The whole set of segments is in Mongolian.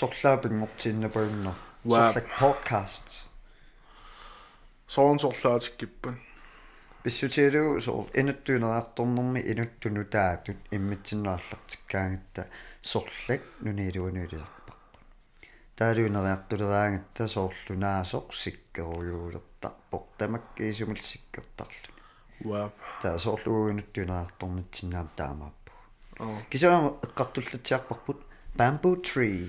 сорлаапингортииннапаюннер Wow. сорлак podcast соон сорлаатиккиппан писсутиалу соор инуттуинераарторнэрми инуттуну таатут иммитсиннаарлартиккаангатта сорлак нунилуунуилисарпарпа таалуинериартулераангатта соорлунаасоқ сиккеруйуулертарпоқ тамаккиисумул сиккертарлу ва таа соорлугуинуттуинераарторнитсиннаам таамааппу аа кисаама эққартуллатсиарпарпут bamboo tree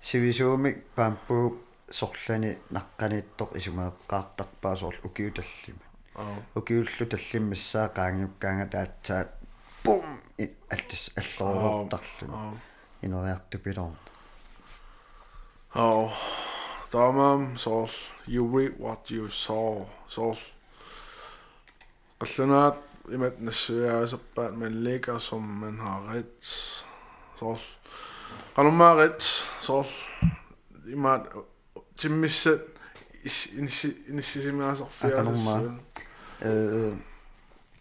сивисуумик bamboo сорлани наққаниттоқ исумеэққаартарпаа соор укиуталлима аа укиуллу таллиммассаа qaangiukkaanga пум алтис аллоруортарлу аа инериартупилорн Oh, тамам сол you reap what you saw. Сол qallunaat imat nassuyaaserpaat man ligger som man har ret. Sol qalumaarit sol imaat timmisset inissisimiasorfiaasassuun э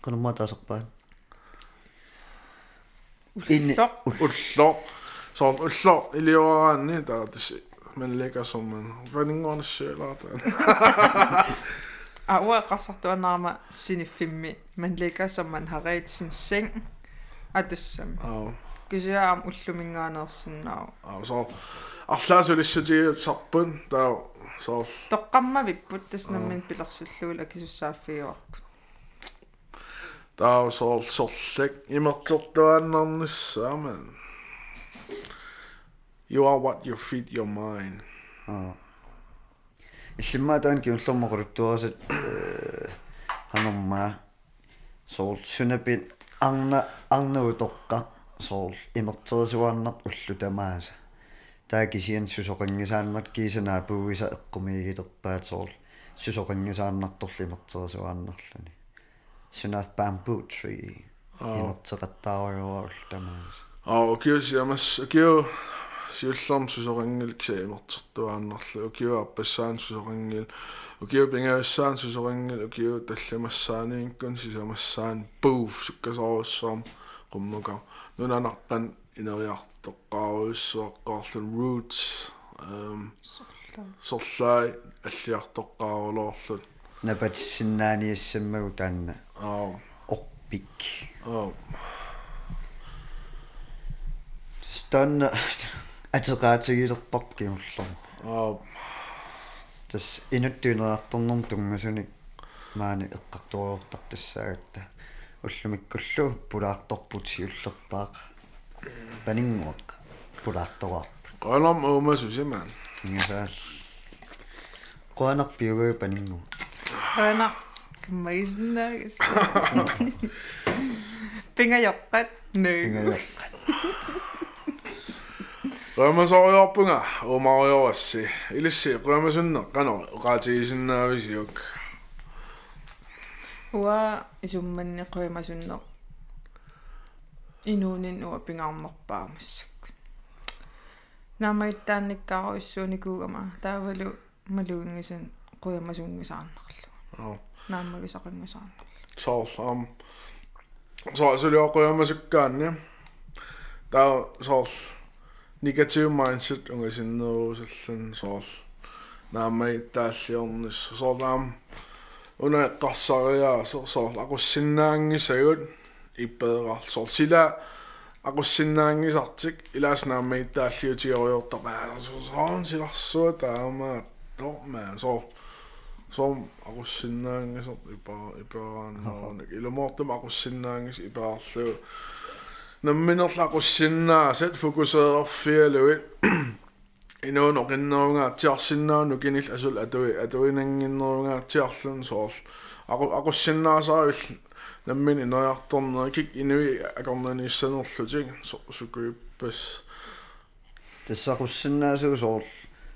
канумма таасерпаа инни ullo sol ullo iliораанни таа тис man ligger som man runningoornassуилаартаа А уа qassartuannaarma sinifimmi man ligger som man har ret sin seng atussam аа kisuaam ullumingaaneersinnaa Аа so арлаасулиссутиги сарпун таа so тоққамма виппут таснаммин пилерсиллуул акисуссааффиуарпут таа so сорлек. Имертортуаннарниссааман You are what you feed your mind. иллиммаа таан киуллэрмоқулуттуарасат канормаа соол сунапит арна арнуутоққа соол имертерисуааннарт уллу тамааса таа кисиан сусоқингисааннат кисанаа пууиса эққумигилерпаат соол сусоқингисааннарторли имертерисуааннарлани сунаат bamboo tree имертеқаттааруйуарул тамааса Аа окей ямас окей сиулларм сусорингил кса имертертуааннарлу окей аппассаан сусорингил окей пингаассаан сусорингил окей талламассааниинкун сисамассаан бууф суккасооруссаам qummuka nunanarpan ineriartoqqaaruissuaqqaarlun roots um sorlaai аллиартоqqaaruloorlut напатиссиннааниассаммагу таанна аа орпик аа станна атеqaатигилерпарп киуллер аа тас инуттуинеарторнэрм тунгасуник маани эққарторуортартассаагатта уллумиккуллу пулаарторпут сиуллерпаақ панингуақ пулаарторуарп qalam uumasusimaan ингасаал qoanarpiugaa панингу хана каммаиснаагис пингаяққат нэ ингая qaamasoriorpunga uumariorassi ilissi qaamasunne qanor qaatigisinnaavisiuk уа исумманни қуимасуннеқ инуунин уа пингаармерпаамассак наамаиттаанниккааруиссууникуугама таавалу малуингисан қуимасунгисаарнерлу аа наамагисақингисаарнерлу soorlaam. Soorsulioquyammasukkaanni taa soor negative mindset ungasinneruusallun soor naamai taalliornis soorlaam una qassariaarsersoq aqussinnaangissagut ippeeqarsoq sila aqussinnaangisartik so taalliutioriortaqaasoon silarsua taama taamaa tormaa so som aqussinnaangisort ipaa ipaaraannerunik ilumortum aqussinnaangis ipaarlu namminerla қуссиннаа сат фокусеерфиалуит Ino no ginnerunga tiarsinnaa nukinill asul atui atuinanginnerunga tiarlun soorl. Aqu aqussinnaasaavill nammin inojartornerikik inui akornanissanerlutik sukuyuppas. Tässä aqussinnaasugu soorl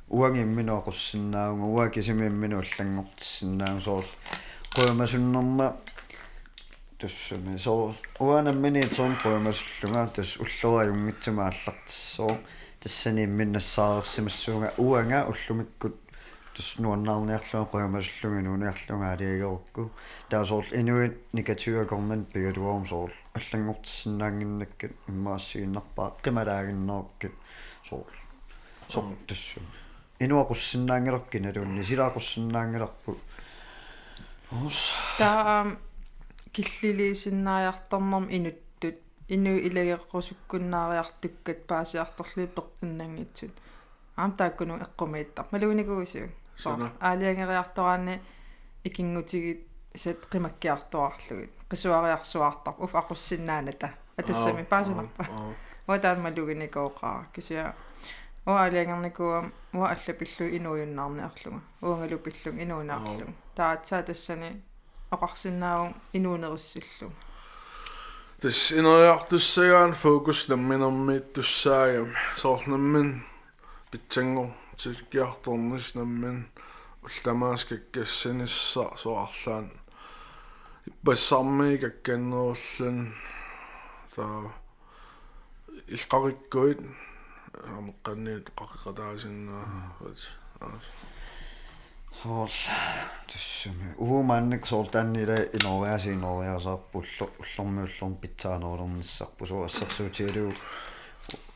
uangimminu aqussinnaunga uakisimimminu allangortissinnaung soorl. Qoyamasunnerma tussumi soorl uanammini soorl qoyamasullunga tass ullora jungitsumaallaqtissoo. Тассани имминнассаарерсимассуунга уанга уллумиккут туснуаннаарниарлуа қуямассуллуги нуниарлунга алиагерукку таасоор инуи негативакорман пигатуарум соор аллангортиссинаангиннаккат иммаассигиннарпаа қималаагиннеруккат соор соор тассу инуақуссинаангилерки налуунни силаақуссинаангиларпу ус таа киллилиисиннариарторнэрм инуттут инуи илагеққусуккуннаариартуккат паасиарторлуи пеққиннангитсут аам тааккуну эққумииттар малугникуусиу соо аалиангериартораани икингутигит сат қимаккиарторарлугит қисуариарсуартар уф ақуссиннааната атассами паасинарпа уатаан малугникооқаа кисиа уа алиангерникуам уа аллапиллу инуйуннаарниарлуга уангалу пиллун инуунаарлуга таатсаа тассани оқарсиннаавун инуунеруссиллу Тэс инериартуссагаан фокус намминэрмиит туссаагам соорнаммин питсангу тиккиарторнис наммин улламааскаккассанисса соарлаан иппассарми какканнеруллан таа илқариккуит амеққанниит қаққатаасиннаа соор туссами уумаанник соортааннила инорваси инорваасаарпулло уллормиуллорм питсаанерулерниссарпу соо ассерсуутигалуу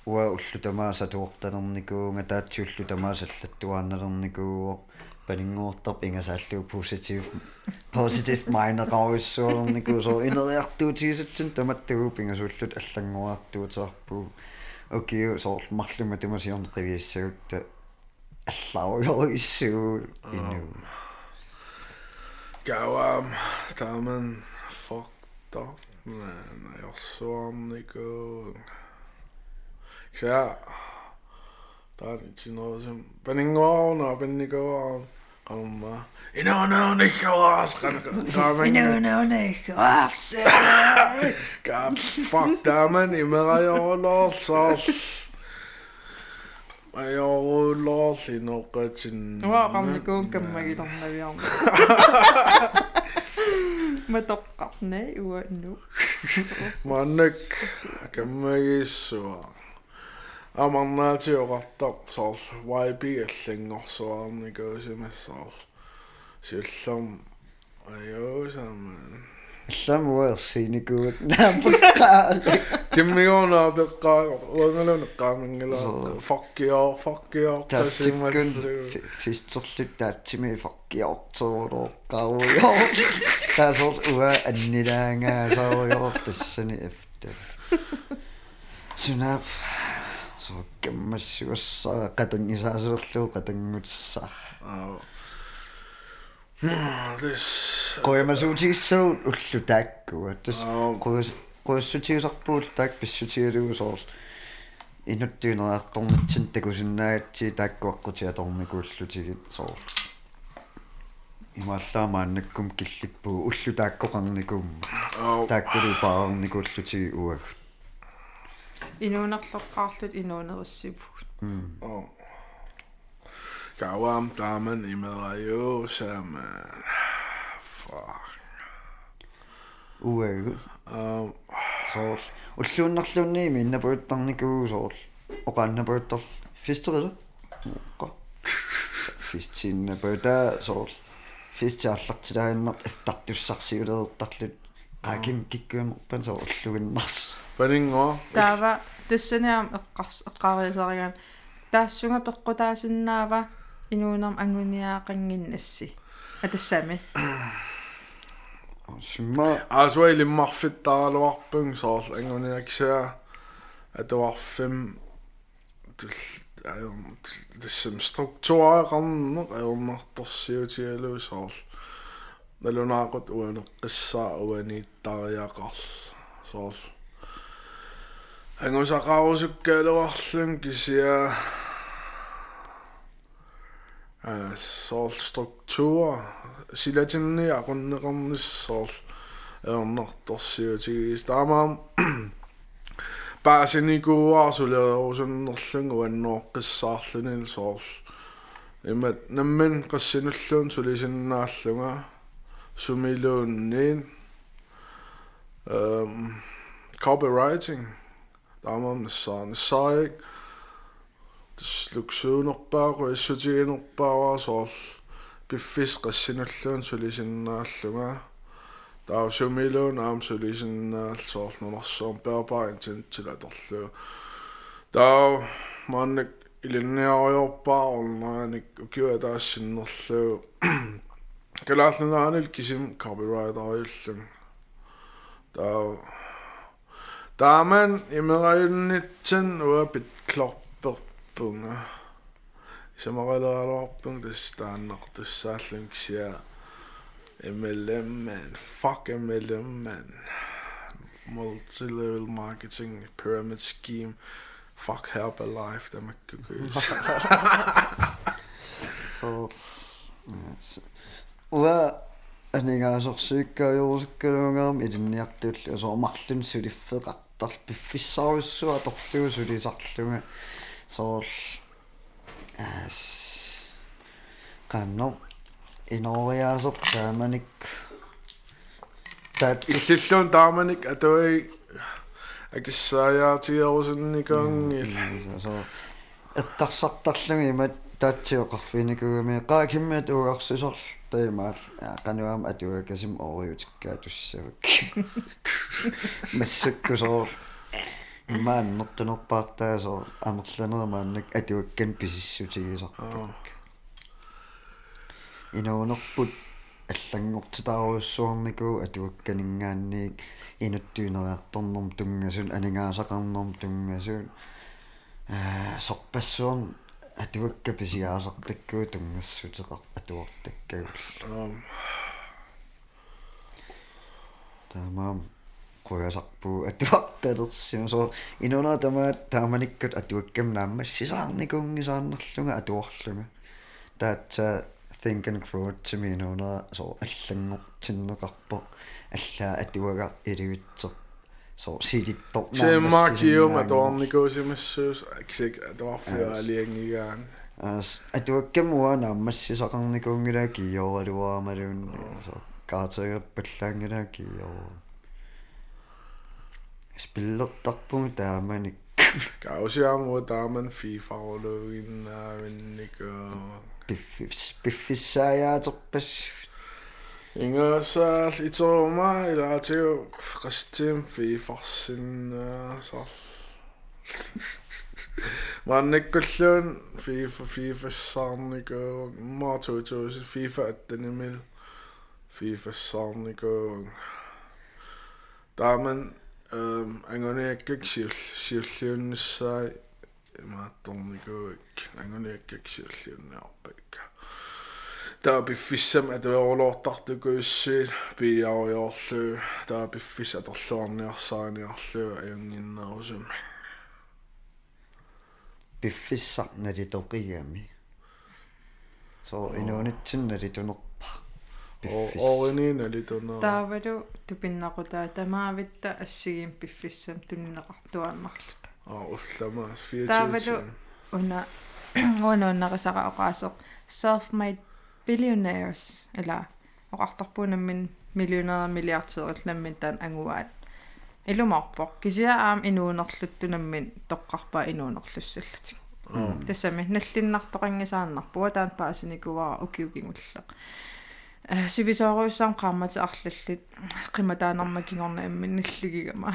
уа уллу тамааса туортанерникуунга таатсиуллу тамаасаллаттуаанналерникууо палингуортарп ингасааллуу positive positive mind qaavissуулерникуу соо инериартуутигисутсин таматтагуу пингасууллут аллангуартуутеарпу окей соор llawer i nhw. Gaw am, da ma'n fucked off. Ne, ne, osu am ni gwrdd. Gsa, da ni ti'n oes yn benning o'n o, benning o'n. Amma. In ono nicht was. In ono nicht was. Gab fuck da man immer ja los каммагилернавиарма матоққарнаа уа ну маннак каммагиссуа амарнаатиоқартар соор YB аллангорсуарникуусимассаар силлам аюусаман алламуерсиникуут нааппаа киммигоонаа пеққаа уангалуна qaamingala fuck you fuck you таатсиккун фистерлут таатсими факкиортерулоо qarujo таасор уа аннилаангаа саориор тассани эфтэ сунаф so. Кэммассуассаа qatangисаасерлуу qatangutsaa this qoyamasuutigissagu ullu taakkua tas qoyas qoyassutigisarpuul taak soor inuttuineraartornatsin takusinnaagatti taakkuaqqutiatornikuullutigit soor имааллаамааннаккум киллиппуу уллу тааккоқарникуумма тааккулу паарникууллутиги уаг. Инуунерлоққаарлут инуунеруссипугут oh Gawam taman imerayo saman fuck. Уагу um soor уллууннарлуунниими иннапуиттарникуу soor оқааннапуиттар фистерила qa фистиннапута soor фистиарлартилааннер эфтартуссарсиулеэртарлут qakim kikkuamерпан soor уллугиннарс paningo таава тассаниам эққарс эққариасаригаан таассунга пеққутаасиннаава инуунерм ангуниаақангиннасси. Атассами сумма aswa ilimmarfittaraluarpung soorl anguniaksaa atuarfim тассам структураақарнеқ аернарторсиутигалуу соорл. Налунаақут уанеққиссаа уанииттариақарл соорл. Ангусақарусуккаалуарлун кисиа а соорл структура силатинни aqunneqarnis соорл аернарторсиутигис таамаам паасиникууаарсулеерусуннерлун уаннооққиссаарлунил соорл имат намман qassinullуун сулисиннааллунга сумилуунниин эм copywriting. Таамаам нассаа нассаик таслуксуунерпаақу иссутигинерпааваа соорл пиффис qassinullуун сулисиннааллуга таа сумилуун аам сулисиннаал соорл нунарсуум пеопаа интинтилаторлуу таа манник илинниариорпаа орнааник укиуа таассиннерлуу калааллунаанил кисим copyright-ариуллун таа тааман имераюннитсин уапит клорперпунга исамаралаалуарпун тастааннар тассааллун кисиа MLM man fuck MLM man multi-level marketing pyramid scheme fuck Herbalife тамаккукуис so уа анигаасорсуиккаажорсуккалуунгаам илинниартуулли асоомарлун сулиффеқартар пиффиссааруссуа торлугу сулисарлунга соорл аас канно инориаасоқ тааманик таат иллиллуун тааманик атуи акиссааjaatiерусунникаангил so эттарсартарлуги имат таатсиоқарфиникугами qaakimmat угарсисор таимаал кануам атуакасим ориутиккаа туссавак массаккусоор имаан нортунерпаартаасоо амерланермааннак атуаккан писиссутигисарпак инуунерпут аллангортитааруссуарникуу атуакканингаанниик инуттуинериарторнэрм тунгасун анингаасақарнэрм тунгасун аа сорпассуарн атуакка писигаасартаккуу тунгассутеқар атуартаккагул тамаам қоясарпуу атуарталерсима со инуна тамаат тааманиккат атуаккам нааммассисаарникунгисааннерлунга атуарлунга таатса think and grow to me инуна со аллангортиннеқарпо аллаа атуага илуитсер со силиттор симмакиум атуарникуусимассуус аксик атуарфиаалиангигаан ас атуаккамуа нааммассисақарникуунгилаа киоралуаамалуун со каатагерпаллаангилаа spillertarpumi taamanik kausiaamua taaman fifa orluuginnaavinnika piffis piffissaajaterpass Ingersaal itoruma ilaatigu qastiim fiifarsinnaasar Maannakkulluun FIFA FIFAssaarniku maa 2000 FIFA attanimil FIFAssaarniku Taaman эм ангониаккак сиул сиуллиуннассаи имаатторникууик ангониаккак сиуллиуннаарпакка таа биффиссам атуерулоортартукуиссиит пиариорлу таа биффис аторлуарниарсааниарлу аюнгиннерусум пиффиссарнали тоқиами со инуунитсиннали тунерпа оринина литуна таавалу тупиннақутаа тамаавитта ассигим пиффиссам туннеқартуааммарлута аа улламаас 24 таавалу уна унауннерисара оqaасеq self made billionaires ила оqartarpuunammin миллионера миллиардеерилламмин таан ангуаат илумарпо кисиа аам инуунерлуттунаммин тоққарпаа инуунерлуссаллутик тассами наллиннартоқангисааннарпуа таан паасиникуара укиукингуллеқ сивисооруссаам qaamмати арлаллит qimataanarmakingorna аммин наллигигама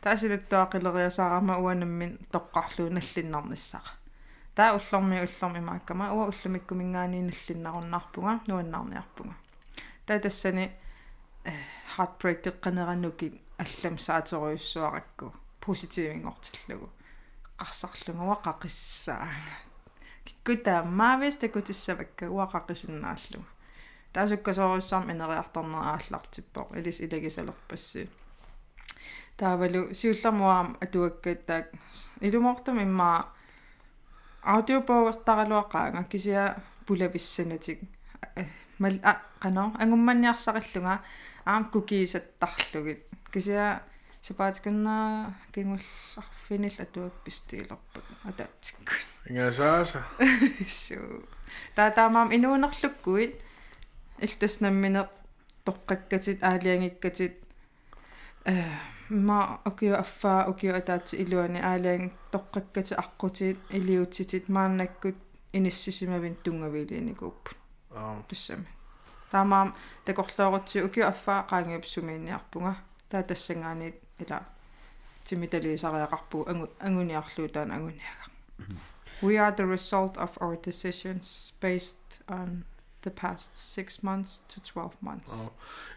таасилуттуа қилериасаарама уанаммин тоққарлуу наллиннарниссаqa таа уллорми уллорми мааккама. Уа уллумиккумингаани наллиннаруннарпунга нуаннаарниарпунга таа тассани heartbreak теққанераннуки аллам саатеруйуссуаракку поситивингортиллугу қарсарлугуа қақиссаа киккута маавис такутиссавакка уа қақисиннааллуга таасуккасоруссаам инериарторнера ааллартиппоо илис илагисалерпасси таавалу сиуллэрмуаам атуаккат таак илумортум иммаа аудиопоуертаралуақаага кисиа пулависсанатик мал а қано ангумманниарсариллунга аам кукиисаттарлугит кисиа сапаатикуннаа кингулларфинил атуак пистиилерпак атаатикку ингасааса суу таатаамаам инуунерлуккуит илтаснаммине тоққаккатит аалиангиккатит э ма окио аффаа окио атаати илуани аалаан тоққаккати аққутиит илиутситит мааннаккут иниссисимавин тунгавилиникууппут аа туссами таамаам такорлоорутси окио аффаа qaangiup сумиинниарпунга таа тассангаанит ила тимиталисариақарпу ангу ангуниарлуу таана ангуниага We are the result of our decisions based on the past 6 months to 12 months. аа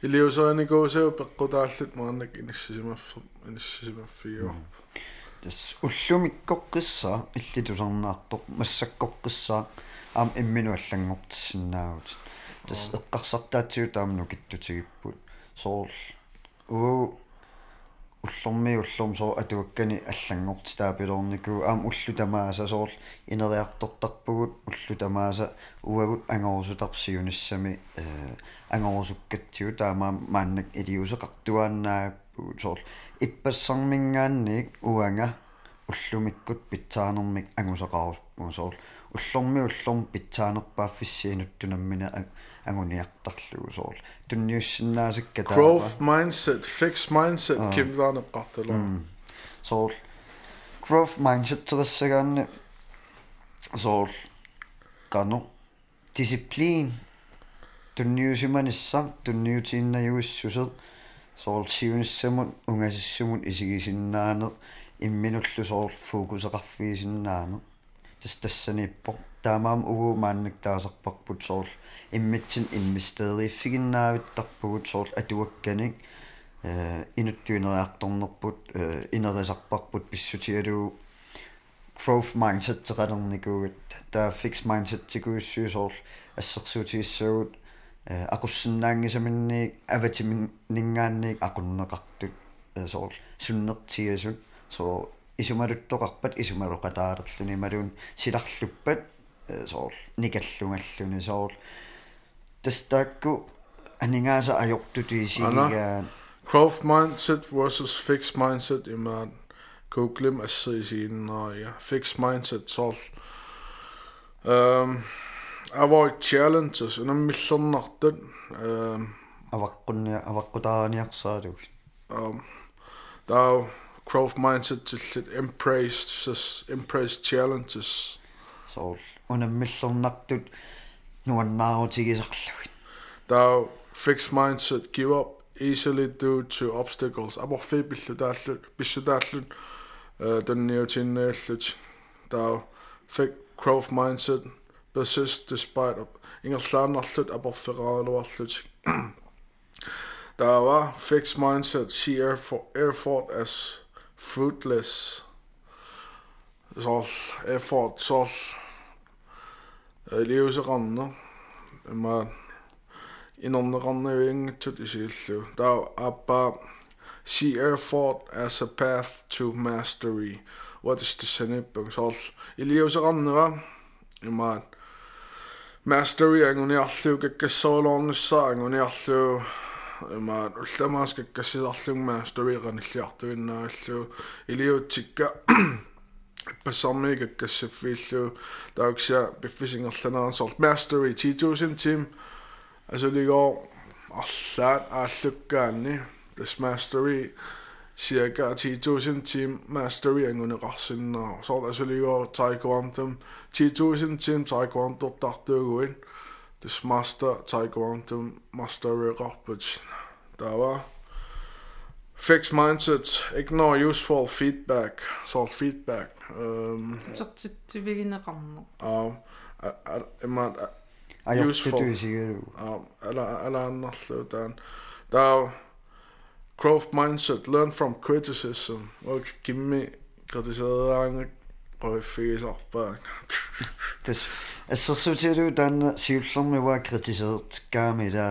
илиусааникуусау пеққутааллут мааннак иниссисимаффер иниссисимаффиуа тас уллумиккоққисса иллитусарнаартоқ массаккоққисса аам иммину аллангортиссинаагут тас эққарсартаатсиу таамну киттутигиппут соорл уу уллорми уллорм соо атуаккани аллангорти таапилорнику аам уллу тамааса соорл инериартортарпугут уллу тамааса уагут ангорусутарсиуниссами э ангорусуккатсиу таамаам мааннак илиусеқартуааннааппугут соорл иппассармингаанник уанга уллумиккут питсаанермик ангусеқаруспугу соорл уллорми уллорм питсаанерпааффиссиинуттунаммина ангуниартарлугу соорл тунниуссиннаасакка growth mindset fix mindset кимлаанеққартала соорл growth mindset терассагаанни соорл кано discipline тунниусиманисса тунниутииннаюиссусер соорл сиуниссамут унгасиссумут исигисиннаанер имминуллу соорл фокусеқарфиисиннаанер тас тассаниппо таамаам угу мааннак таасарпарпут соорл иммитсин инвестерииффигиннаавиттарпугут соорл атуакканик э инуттуинериарторнерпут э инерисарпарпут писсутигалуу growth mindset теқалерникуугат таа fix mindset тикуиссуу соорл ассерсуутигиссагут э акуссиннаангисаминниик аватиминнгаанниик акуннеқартут э соорл суннертигасут соо исумалуттоқарпат исумалоқатаалерлүни малуун силарлуппат э соорл никаллунгаллуни соорл тастаакку анингааса ajortutiisigigaan growth mindset versus fixed mindset имаат googlem ассерисииннерия fixed mindset сорл эм avoid challenges унаммиллернартат эм аваққунниа аваққутааниарсаалуг um таа growth mindset тиллит embrace embrace challenges sool unammillernartut nuannaaruutigisarluit thou fixed mindset give up easily due to obstacles. Amorfibillu taallut pissutaallut tanniutinneallut thou fixed growth mindset persist despite ingerlaarnarlut aporferaaluarlut thou fixed mindset see effort, effort as fruitless. Effort, effort sol элиусеқарна има инорнеқарнавиангатсут исигиллу таа аппа see effort as a path to mastery. What is the sanipпун сорл илиусеқарнера има mastery ангуниарлуу каккассоолоорнссаа ангуниарлуу има улламааскаккассисарлуг mastery qanilliartuinnaalluu илиутсикка пассарми каккассаффииллуу таукса пиффисингерланеран сорт mastery 10000 team асулигоо арлаат ааллуккаанни тас mastery cirka 10.000 team mastery ангунеқарсиннаа сорт асулигоо taekwondo 10.000 team taekwondo тартуугуин тас master taekwondo mastereqarput тава fixed mindset ignore useful feedback sort feedback um тертиттивигинеқарнер uh имат ajortutiisigaluu ala ala annarlu taan taa growth mindset learn from criticism og kimmi kritiseeraanga qoiffigisarpaa тас ассерсуутигалуу таанна сиуллэрмиуа критисеерт каамила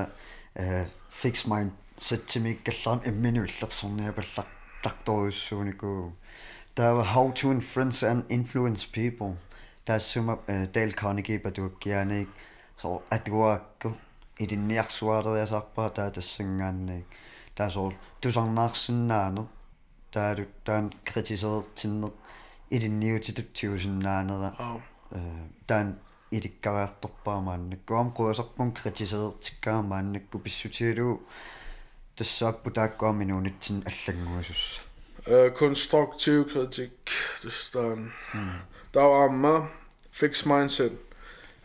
э fix mind сатсимиккалларам иммину иллерсорниапаллар тарторюссуунику таава how to influence and influence people. Таассума Dale Carnegie патуаккиааник so атуаакку илинниарсуалериасарпаа таа тассангаанник таа соо тусарнаарсиннаано таалу таан критисеертиннер илинниутитутсиусиннаанера э таан иликкариарторпаамааннакку ам куасарпун критисеертиккаамааннакку писсутигалуу тассааппу тааккуарми нуунитсин аллаггуасусса Uh, konstruktiv kritik. Det står Der var amma. Fixed mindset.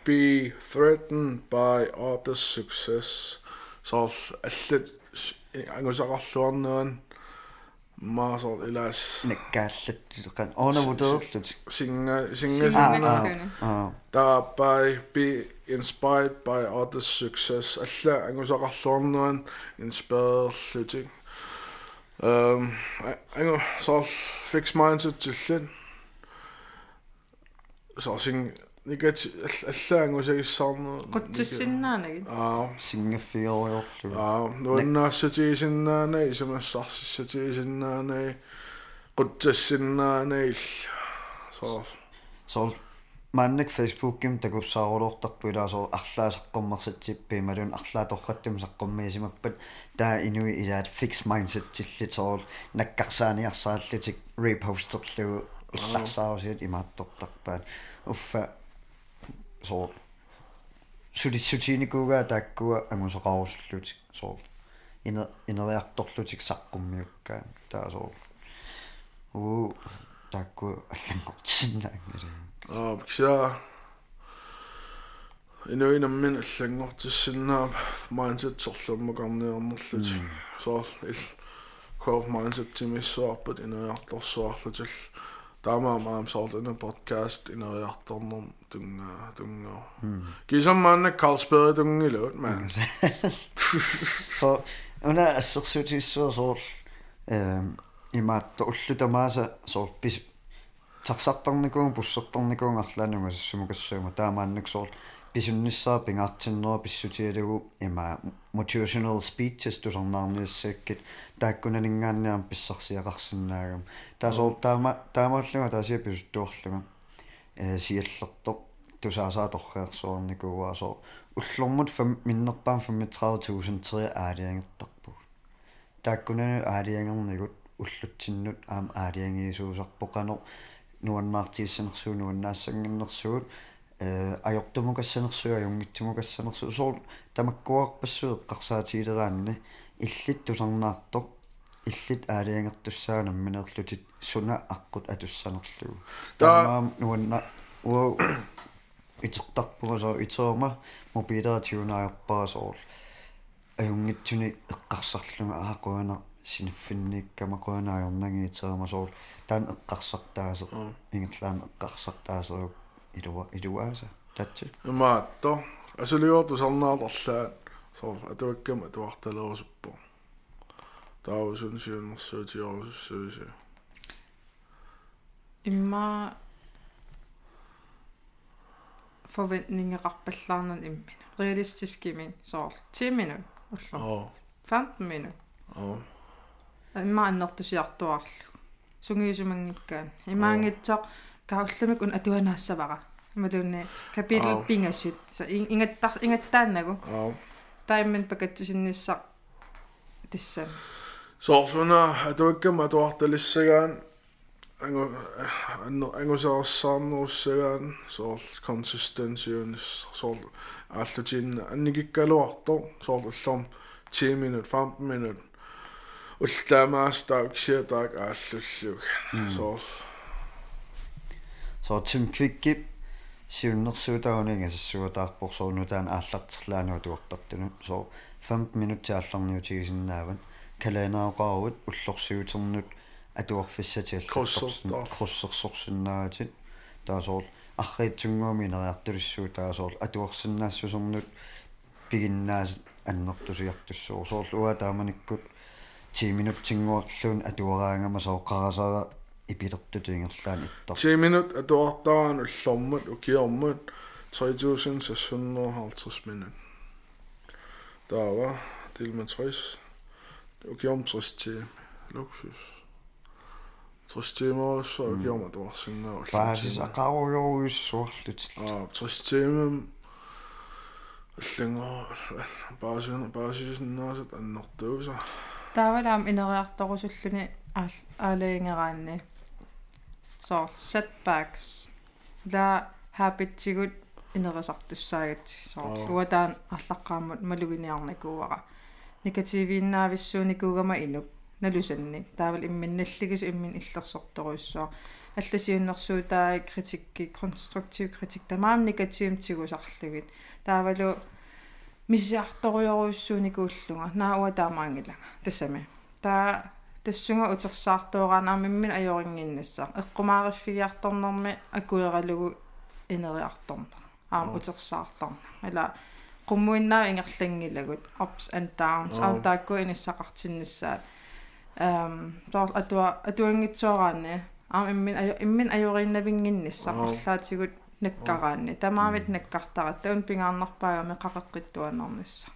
Be threatened by others' success. Så allit ангусақарлуарнеран маасор илаас наккааллат оонавутерлут синга Singa- синга аа der by be inspired by others' success. Алла ангусақарлуарнеран inspired эм анго så fix mindset тиллэн så син негатив алла ангусагиссаарнер qutсиссиннаанагит аа сингаффиориорлу аа нуаннаассатигисиннаана исумассарсиссатигисиннаана qutsassиннаана så сол манник фейсбукким такуссаарулуортарпу илаасоо арлаасаққуммерсатсиппи малун арлааторраттум саққуммиисимаппат таа инуи илаат fix mindset тиллит соол наккарсааниарсааллитик репостерлугу илларсаарусиат имааттортарпаат уффа соо сулиссутиникуугаа тааккуа ангусоқарусуллутик соо ина инериарторлутик саққуммиуккаа таа соо уу тааккуа аллангортсиннаангали аа кися инуинаммин аллангортиссиннаа mindset серлуммакарниарнерлут соор ил. Growth mindset тимиссуарпут инериарторсуарлутил таамаа маам соортуна подкаст инериарторнер тунгаа тунгаа кисаммаанна калспери тунгилуут маа så una ассерсуутиссуа соор эм имаатто уллутамааса соор пис тарсартарникуун пуссертарникуун арлаануга сумукассуума таамааннак соор писунниссаа пингаартиннера писсутиалугу има motivational speeches тусарнаарниассааккит. Тааккуналингаанниарам писсарсиақарсинаагам таасоор таама таамааллуга таасиа писуттуарлуга э сиаллерто тусаасааторреерсуарникууаа соо уллормут миннерпаам 35000 тери аалиангертарпу тааккунану аалиангернигут уллутсиннут аама аалиангиисуусарпоқано нуаннаартииссанерсуу нуаннаассангиннерсуут э ajortumukaссанерсуа юнгитсумукассанерсу соор тамаккуарпассуу эққарсаатиилераанни иллит тусарнаартоқ иллит аалиангертуссаана минерлутит суна аққут атуссанерлугу таамаам нуанна уа итертарпугасоо итерма мобилератиунаарпарасоор аюнгитсуни эққарсарлунга аақуана синиффинниккама қуанаajornagi итерма соор таан эққарсартаасеқ ингерлаан эққарсартаасерук илуа илуааса татси имаатто асулиорту сарнаалерлаат соор атуаккам атуарталерусуппо таусун сиуннэрсуутиорусуссуиси имма forventningeqarpallаарnan immin realistiskiming soor 10 minut ullu аа 15 minut аа имма аннертусиартуарлу сунгиисумангиккаан имаангитсоқ каулламик ун атуанаассавара малунни капитл Ау. пингассут са ингаттар ингаттааннагу аа тайммен пакатсисинниссақ тассан соорсуна атуаккам атуарталиссагаан ангу анно ангусаарсаарнеруссагаан соор консистенсиунис соор ааллутин анникиккалуарто соор уллорм 10 минут 15 минут уллаамаастаа кисиатаак ааллуллуг соор så tim kvikkip сиуннэрсуутаагунинга сассуатаарпорсуунутаан ааллартерлаануа туартартуну so 15 минутти аалларниутигисиннааван калаанаақаруут уллорсиутернут атуарфиссатиаллартарсин Круссертар. круссерсорсиннаатит таасоор арриитсунгуами нериартулиссуу таасоор атуарсиннаассусернут пигиннаас аннертусиартуссуу соорлуа тааманиккут 10 минуттингуарлуун атуараангама сооққарасара ипилертутингерлаан иттар 10 minut атуартараан уллормут укиормут 3650 minut таава дел med 60 укиорм 60 timer luksus 60 timer så укиорм атуарсиннаа баасис ақаруйоруйуссуарлут а 60 timer аллангаа баасин баасисиннаасат аннэртууса таавалаам инериарторусуллуни аал аалаингераанни соор setbacks ла habitsigут инерисартуссаагат Аа. уатаан арлаққааммут малугиниарникууара. Негативииннаависсууникуугама инук налусанник таавал имминналлигис иммин иллерсорторуйссуа алласиуннэрсуутаа критикки конструктив критик тамаам негативимтигусарлугит таавалу мисиарторуйоруйссууникууллунга наауа таамаангилага тассами таа тассунга утерсаартуораанаармиммин ажорингиннассаа эққумаариффигиарторнэрми акуералугу инериарторнер аам утерсаартарна ала qummuinnaa ingerlangilagут ups and downs аутаакку иниссақартиннассаат эм тоор атуа атуангитсуараанни аам иммин иммин ажорииннавингинниссақарлаатигут наккараанни тамаавит наккартара таун пингаарнарпаагами қақеққиттуанернисса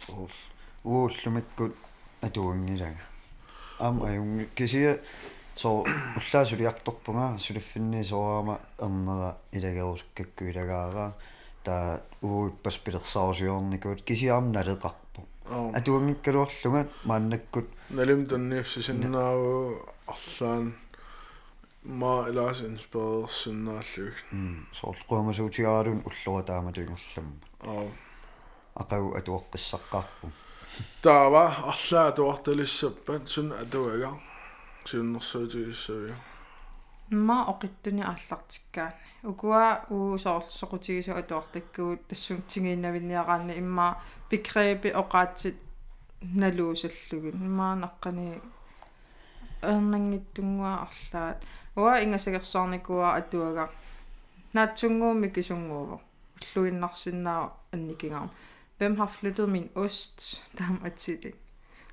соо ууллумиккут атуангилага аам аюнги кисия соо уллаасулиарторпунга сулиффинни соорама эрнера илагерусуккакку илагаараа таа ууиппас пилерсаарусиорникуут кисиаам налеқарпу атуангиккалуарлунга мааннаккут налим танниуссисиннааву арлаан ма илаас инспирерсиннааллуг соор қуамасуутигаалун уллура таама туингерламма аа ақагу атуоққиссаққарпу таава арлаа туарталиссаппат сун атуага сиуннэрсуутигиссавиа ма оқиттуни ааллартиккаани ukua uusoorssoqutigisu atuartakkugut тассунтигииннавинниараанни имма бикреби оqaатсит налуусаллугин иммаанаqqani эрнангиттунгуа арлаат уа ингасагерсоорникуа атуага наатсунгуумми кисунгуува уллуиннарсиннаа анникингаарм hvem har flyttet min ost der er artikel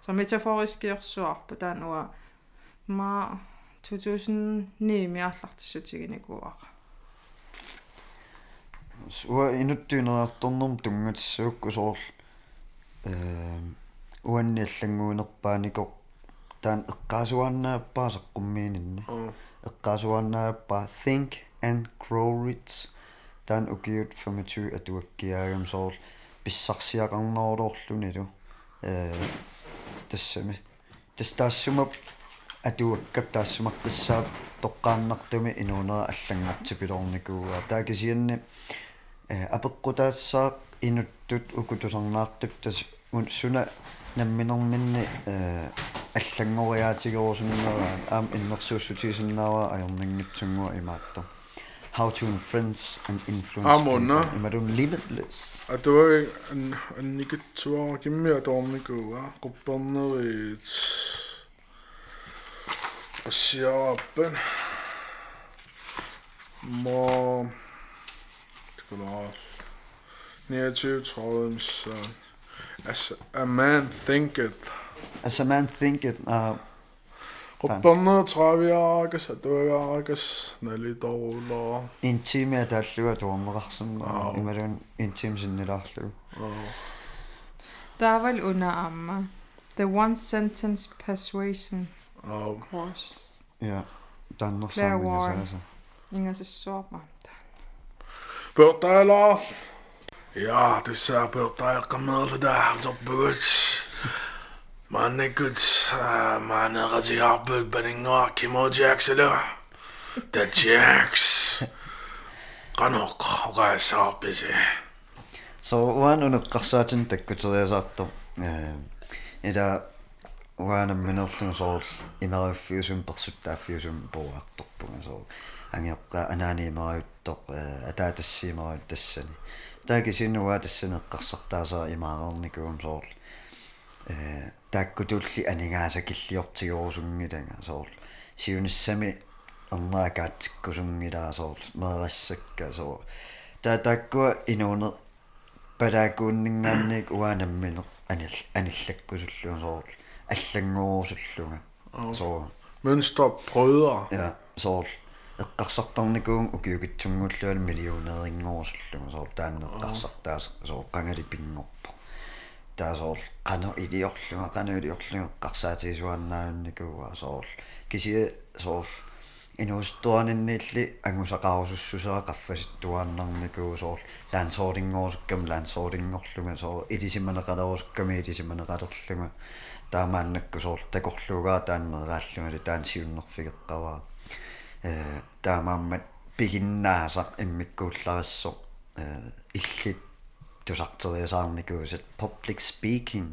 så metaforisk gjørsuarpu taanua ma 2009 miarlartissutiginikuara уа. Инуттуинериарторнэрм тунгатиссуукку соорл э уанниаллангуунерпааникор таан эққаасуаннааппаа саққуммиининни эққаасуаннааппаа think and grow rich. Таан укиут 25 атуаккиаагам соорл писсарсиақарнерулоорлунилу э тассами тастаассумап атуаккап таассумаққиссаап тоққааннартуми инуунера аллангортипилорникууа таакисианни апеккутаассаақ инуттут укутусарнаартук тас суна намминерминни э аллангориаатигерусуннера аам иннерсууссутигисиннаава аернингитсунгуа имаатто how to influence and influence амона имадун limitless атуаги анникитсуара киммиа тоорникууа quppernerit ассиараппан мо Genau. 29, 30 så as a man thinketh. أسمعن ربنا ترابيا عاكس هدوغا عاكس نالي دولا انتيم يا داللو دوما غحسن إمرون انتيم جني لاللو داول أنا أما The one sentence persuasion oh. course. Ja, der er nok sammen med det, altså. Ingen så sort, man. Børdejler! Ja, det ser børdejler med det der. Dessa bördaaqammerluda torpugut. Mannikut maaneratigarbut paningoa kimojaxalu. The Jacks. Qanoq oqaasaarpisi. so uan uneqqarsaatин takkuteriasaartor э ила уаанам минерлун соорл имериуффиусум персуттааффиусум пуаарторпунга соо ангиоққа анааниимариуттоқ атаатассиимариут тассани тааки синуа тассанеққарсартаасаа имаарерникуум соорл э тааккутулли анигааса киллиортигуурсунгилага соорл сиуниссами эрнаакаатиккусунгилаа соорл мерассакка соо таа тааккуа инуунер палаакууннингаанник уаанамминеқ анил аниллаккусуллуга соорл аллангуурсуллуга соо Mønster brødre. ja soorl эққарсартарникуун укиукитсунгуллуан миллионерингоорсуллуга соор тааннеққарсартаас соор қангали пингорпо таа соор қано илиорлуга қано илиорлуга эққарсаатигисуаннаанникууа соор кисие соор инуустуаниннилли ангусақарусуссусера қаффаситтуааннарникуу соор лаансоордингоорсуккам лаансоордингорлуга соор илисиманеқалерусукками илисиманеқалерлуга таамааннакку соор такорлугаа таанмерааллуга таан сиуннерфигеққаваа э таамааммат пигиннаасақ иммиккууллариссо э иллит тусартериасаарникуусат public speaking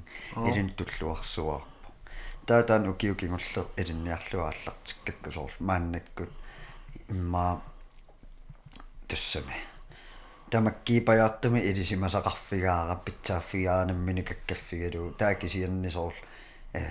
илин туллуарсуарпо таатаан укиукингуллер илинниарлуааллартиккакку соор мааннаккут имма туссами тамаккиипаjaartumi илисимасақарфигаара питсааффигаараммини каккаффигалу таакисианни соор э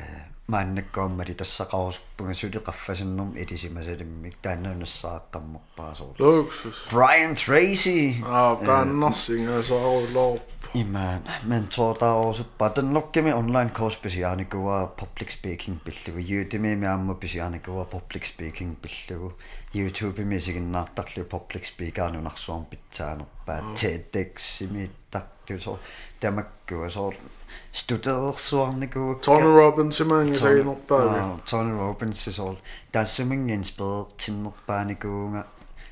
мааннаккауммали тассақарусуппунга сулеқарфасиннэрм илисимасалиммик тааннунассааққаммерпаа соор Luksus. Brian Tracy Ah, Dannasinga saarulorp. Имаан ментортаарусуппа танлоккими онлайн коурс писиааникуа public speaking пиллугу Udemy миамма писиааникуа public speaking пиллугу YouTube мисигиннаартарлу public speaker нунарсуарм питсаанерпаа TEDx имиттартусо тамаккуа соор студерсуарникуа Tony Robbins имаанга сагинерпаали. Tony Robbins соор тассуминг инспиртиннерпааникуунга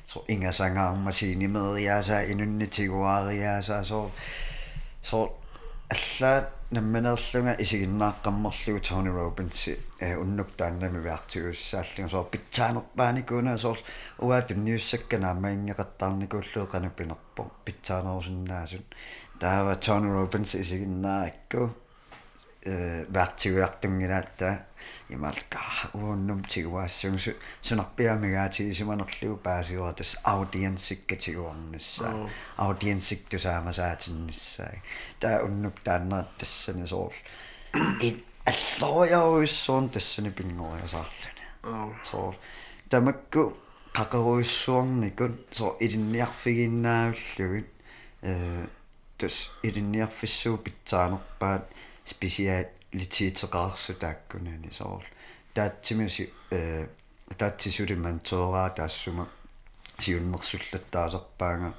så inga sangaarma siinimeriaasa inunnitiguariaasa so so аллаат намманерлунга исигиннааққаммерлугу Tony Robbins э уннуктааннами виартигуссааллуга so питсаанерпааникуна so уа тунниуссаккана аммаингеқаттаарникууллуу қануппинерпо питсаанерусиннаасун таава Tony Robbins исигиннаакку э виартигуартунгилаатта ималка ууннум тигуаассугу сунарпиамигаати симанерлугу паасиура тас аудиенсиккатигуарнissaа аудиенсик тусаамасаатиннissaа таа уннук тааннерат тассани соор ин аллояуиссуун тассани пингориасаарлуни Аа. соор тамакку qaqeruissuarnikun so ilinniarfiginnaavullugut э тус ilinniarfissuu питсаанерпаат специалититеқарсу тааккунани соор таатсимиси э таатсисулиман тоораа таассума сиуннерсуллаттаасерпаанга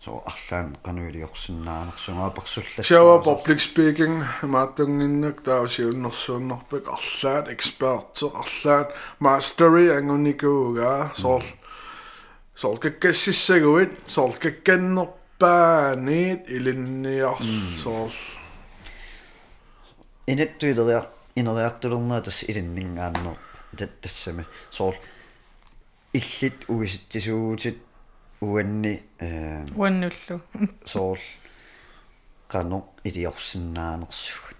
so арлаан qanуилиорсиннаанерсунгаа персулла Sjava public speaking мааттунгиннак таусиуннэрсууннэрпак арлаат экспертер арлаат mastery ангуникууга соор соор каккассиссагуит соор какканнерпаанит илинниар соор инаттуилериар инериартулернаа тас илиннингааннер таттассами соор иллит угиситсисуугутит уанни э уаннуллу соор qano илиорсиннаанерсугут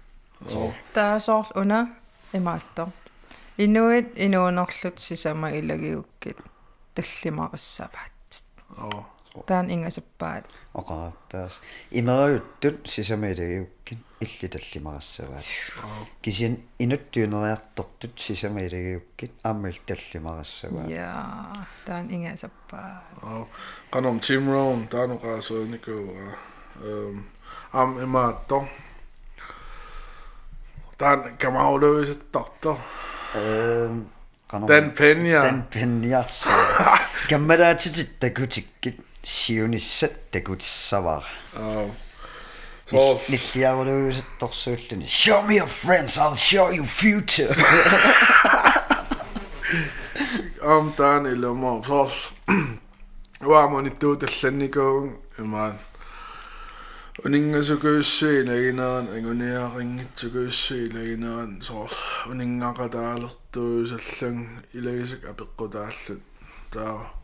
соор таасоорл уна имааттор инуит инуунерлут сисама илагиуккит таллимариссаваат аа таан ингасаппаат оқаартаас имериуттут сисамаилагиуккин илли таллимарассаваат кисин инуттуинериартортут сисамаилагиуккит ааммил таллимарассаваат я таан ингасаппаат аа каном Tim Rohn таануqaасууникууга эм ам имаатто таан камаулуисаттарто эм qano Dan Peña тан пенниарса каммараатитит такутиккит Сиунissat такутиссаваа аа соор ниллиарулуусатторсууллуни show me your friends i'll show you future. Ам таан илумо соор уамонитtuu талланникуун имаан унингасукуuссуилагинеран агуниарингитсукуuссуилагинеран соор унингақатаалертуусаллан илагисак апеққутааллут таа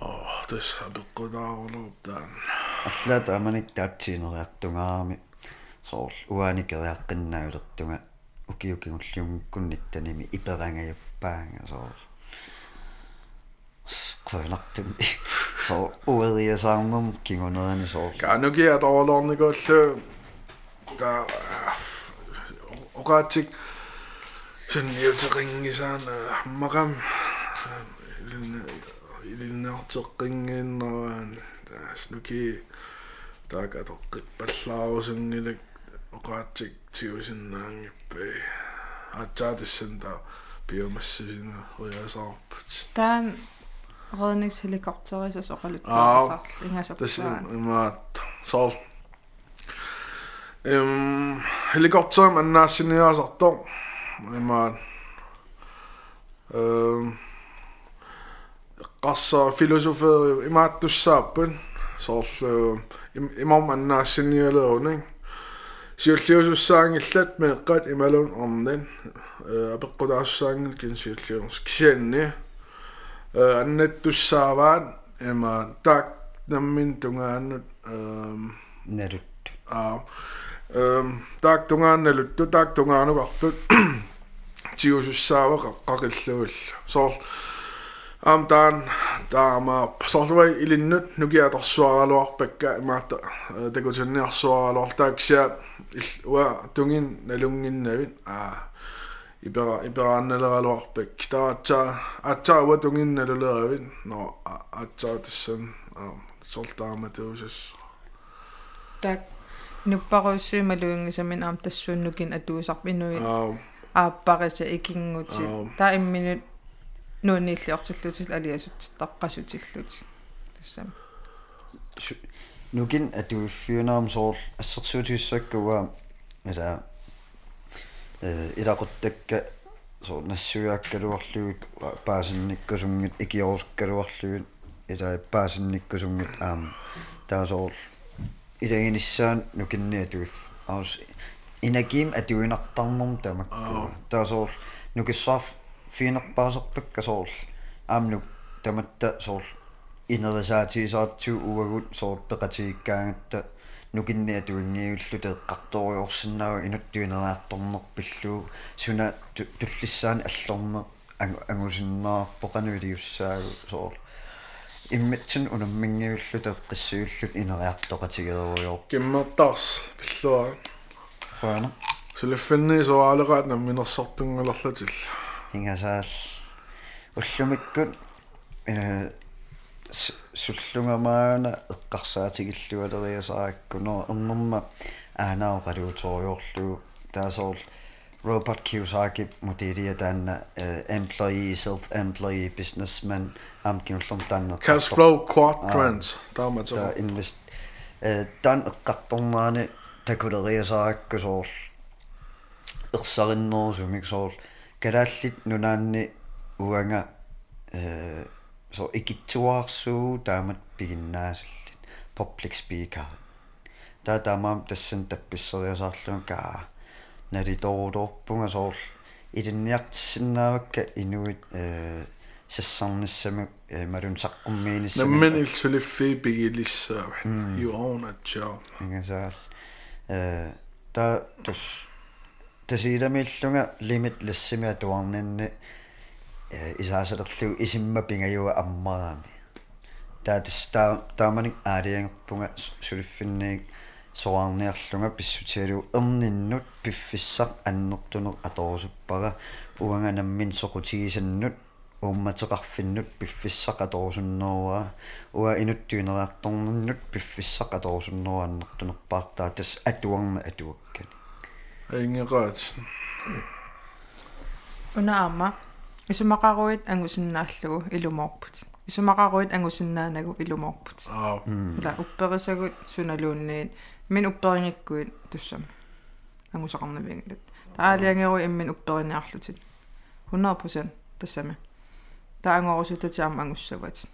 оо тэс апеққутаарулуп таан аллаата аманик таатсиинериартунгаарами соор уааникериаққиннаулертунга укиукингуллиунгкунниттаними иперангаяппаанга соор кванартум соо уэриасаарнэрм кингунерани соор канугиа тоолорникууллу таа оqaатик сунниутерингисаана хаммакам илиннартеққингииннерaan тааснуки таакатоққиппаллаарусунгилак оqaатик тиусиннаангиппи атсаатиссанта биомассисина уясаарпут таан тас оқалуттаасаарл ингасаппаат имаат соор эм helikopter маннаассиниаасарто имаат эм qassa filosoferi imaattussaappan soorlu imam annaassinialeruning siulliusussaangillat meeqqat imalun ornin apeqqutaassaangil kinsiulliuners kisianni ima taak намmin tungaannut ehm Nalut. aa ehm taak tungaannallut tu taak tungaanuqartut tiusussaavaqa qaqilluull soor am taan taama soorluai ilinnut nukiatorsuaraluarpakka imaatta takutunniarsuaraluartaaksia ua tungin nalunginnavit aa ipera iperaannaleraluarpak taatsa atsa ua tunginnaluleraavit no atsa tassan soltaama tuusas так нуппаруссуималуингисамин аам тассууннукин атуусарпинуи аа ааппариса икингути Аа. Таа имминут нууннииллиортиллутил алиасутситтаққасутиллут тассам Nukin atuuffiunaam soor assersuutiussakkuwa ila э илақуттакка соо нассуяаккалуарлугут паасинниккусунгит икиорусккалуарлугут ила паасинниккусунгит аам таасоор илагиниссаан нукинни атуиф аус инагим атуинартарнерм тамакку таасоор нукиссаaf финерпаасерпакка соор аамнук таматта соор инерисаатигисаартсуу уагут соор пеқатигиккаагатта нукинни атуингиуллу теэққарториорсиннаава инуттуинераартторнерпиллуу суна туллиссаани аллорне ангусиннаарпоқануилиуссаагу соор имматсин унаммингиуллу теэққиссууллут инериартоқатигеруйоо киммертаарс пиллуа qaana сулиффинни соаалераат намминерсартунгалерлатил ингасаал уллумиккут э суллунгамаана эққарсаатигиллуалериасааккуно эрнэрма аанао қалууториорлуу таасоор Robert Kiyosaki модерия таанна employee self employee businessman амкиуллум таанне cash flow quadrant таамата та инвест э тан эққарторнаани такулериасааккусоор ерсариннерусумик соор калааллит нунаанни уанга э со икитсуаарсуу таамат пигиннаасаллит public speaker. Та таамаам тассан тапписсериасаарлуга каа налиторулорпунга соор илинниартиссиннаавакка инуит э сассарниссами э малун саққуммииниссами наммин илсулиффи пигилиссаа you own a job. Ингасаал э та тус тасииламииллунга лимит лассими атуарнинни э исаасалерлу исимма пингаюа аммараами таа тас таа тааманик аалиангерпунга сулиффинниик соарниарлунга писсутиалу эрниннут пиффиссақ аннертунер аторусуппара уанга наммин соқутигисаннут уумматеқарфиннут пиффиссақ аторусуннеруа уа инуттуинераарторнернут пиффиссақ аторусуннеруаннертунерпаартаа тас атуарна атуаккани ингераат унаама исумақаруит ангусиннааллугу илумоорпут исумақаруит ангусиннаанагу илумоорпут аа. Ила упперисагут суналуунниит мин упперингиккуит туссам. Ангусақарнавингилат таалиангеру иммин уппериниарлутит 100% тассами таангорусутатиарма ангуссават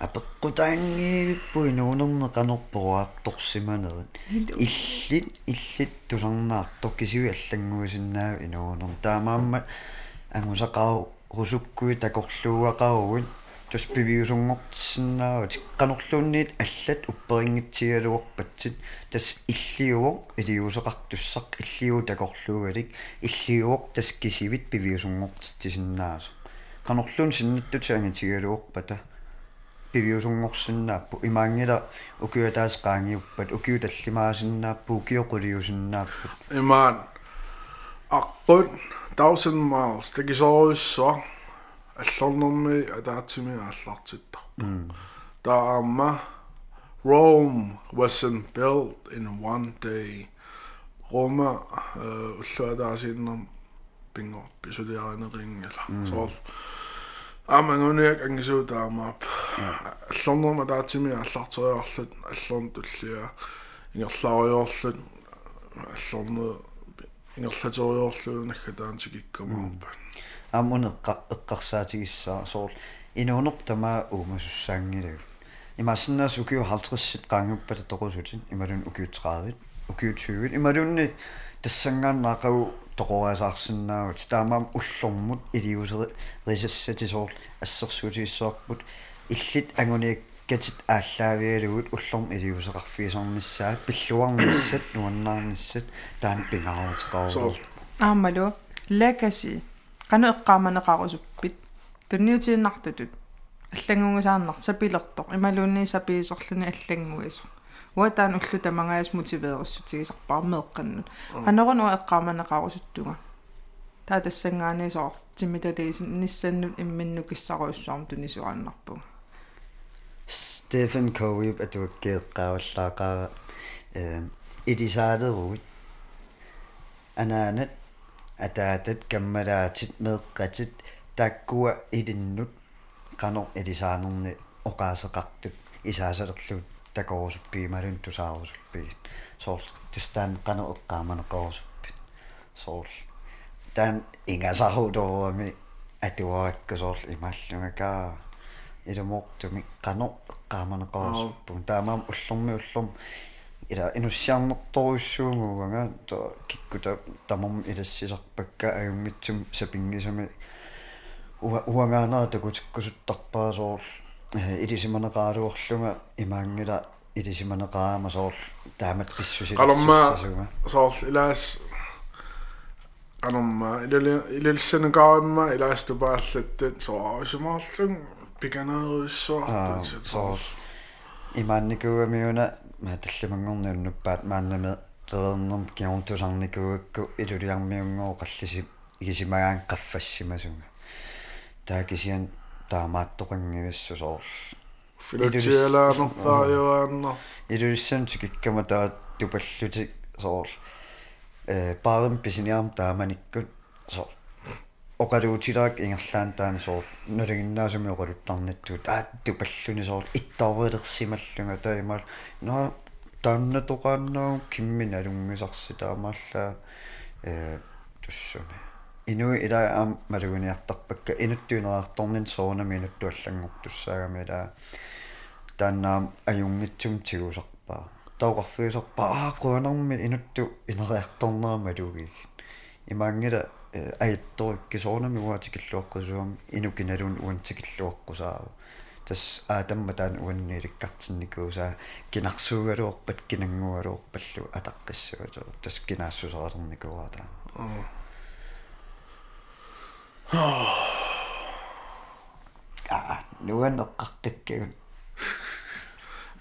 апеккутаангииппуи нуунернеқанерпоруаарторсиманерит иллит иллит тусарнаартор кисиуи аллангуисиннаау инуунер таамаамма ангусақару русуккуи такорлууақаругут тус пивиусунгортсиннаава тикканерлуунниит аллат упперингитсигалуорпатсит тас иллиуор илиусеқартуссақ иллиу такорлуугалик иллиуор тас кисивит пивиусунгортитсиннаасо канерлуун синниттутиангитигалуорпата пивиусунгорсиннааппу имаангила укиутаас qaangiuppat ukiu tallimaasиннааппу укиоқулиусиннааппут имаан аққут 1000 miles тагисоруйссоо аллорнэрми атаатсими ааллартиттарпа таама Rome wasn't built in one day Roma уллуатаасиннер пингор писулиаринерингала соол амангуниак ангисуу таамаап аллорнерма таатсими ааллартериарлут аллорн туллиа ингерлаариорлут аллорне ингерлатериорлуу наггатаантикиккамаарпа амун эққа эққарсаатигиссаа соор инуунер тамаа уумасуссаангилагу имаасиннаас укиу 50-сит qaanguppata toqusutин ималун укиу 30 укиу 20 уллормут илиусери рисассати соор ассерсуутииссоорпут иллит ангуниак иккатит ааллаавиалугут уллорм илиусеқарфиисорнissaат пиллуарниссат нуаннаарниссат таан пингаруутеқаруу аамалу legacy qanu eqqaamanеqarusupпит tunniutiinnartutut аллагунгусаарнар сапилертоқ ималуунни сапиисорлуни аллагуисо уатаан уллу тамангаас мотивеериссутигисарпаар меэққаннут qanорунуа эққааманеқарусуттуга таа тассангаанисоо тимиталиисин ниссаннут имминну киссаруйуссуарм тунисуааннарпуга Stephen Covey атуаккеэққааваллаақаа э идисаалерут анаанат атаатат каммалаатит меэққатит таккуа илиннут qano илисаанерни оқаасеқартут исаасалерлуут такорусуппигималун тусаарусуппигит соорл тестан qano эққааманеқорусуппит соорл. Таан ингасарудоруами атуаракка соорл имааллугакаа илумоортуми qano эққааманеқорусуппун таамаам уллорми уллорм ила инуссиарнерторуссуугуага то киккута тамам илассисарпакка аюнгитсум сапингисами уа уангаанаа такутиккусуттарпаа соор илисиманеқаалуорлунга имаангила илисиманеқаама соор таамат писсуси қалорма соор илаас қалорма илали илалиссанеқаамма илааступааллаттат соо сумаарлун пиканааруиссуартат соор имаанникуамиуна мааталламангорнууннуппаат мааннаме теернерм киунтусарникуакку илулиармиунгоо қаллиси игисимагаан qaffassimasuga таакисиан таамааттоқангивиссу соор филатиалаанертааюаанна илулиссам тикиккама таа тупаллути соор э баарам писиниарм тааманиккут соор оқалуутилаак ингерлаан таами соор нулагиннаасуми оқалуттарнатту таат тупаллуни соор иттаарвелерсималлунга таимаал но таанна тоқааннаа киммин алунгисарси таамааллаа э туссуми инуи ила аам малугуниартарпакка инуттуинераарторнин соонами инуттуаллангортуссаагами ила тааннаам аюнгитсум тигусарпаа тауқарфиусарпаа аа куанарми инутту инериарторнерама луги имаангила аятторикки соонами уатикиллуаққусуам инукиналун уантикиллуаққусааву тас аатамма таан уаннииликкартинникуусаа кинарсуугалуорпат кинангуалуорпаллу атаққиссуатоо тас кинаассусаалерникуаа таа а нуанеққартаккагун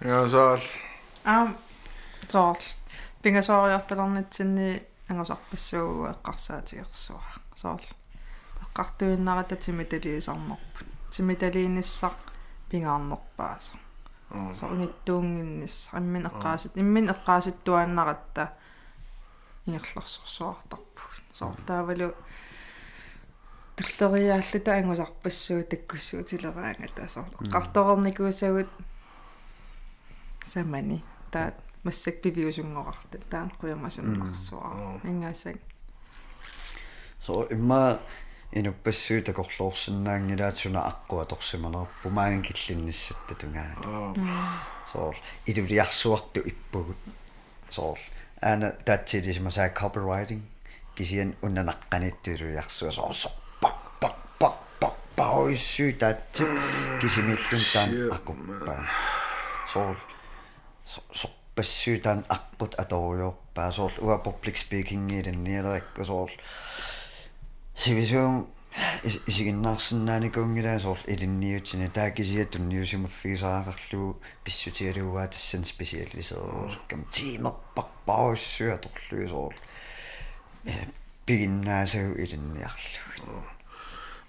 ясаал аам тоол пингасоориорталернитсинни ангусарпассуу эққарсаатигерсуа соол эққартуиннарата тимиталиисарнерпут тимиталииниссақ пингаарнерпааса со униттуунгиннис аммин эққаасит иммин эққааситтуаннаратта ингерлэрсорсуартарпут соол таавалу туллериааллута ангусарпассуу таккуссуу тилераангата соол эққарторерникуусагут самани таат массак пивиусунгорарта таан куямасуннарсуа ингаасак so имма инуппассуу такорлуорсинаангилаатсуна аққуа торсиманерпу маан киллинниссатта тунгаана соор илулиарсуарту иппугут соор ана татсилисимасаа copywriting. Кисиан уннанаққаниттулуиарсуа соор paoissuutaat kisimilluntaan akuppa sool soppassuutaan akput atoriorpaa sool ua public speakingiilannialerakku sool sivisuun isiginnaarsinnaanikungilaa sool ilinniutini taa kisiatunniusimuffigisaakarluu pissutigaluugaa tassan spesialiseeruusukkam tiimerparpaoissuatorluu sool piginnaasau ilinniarlugit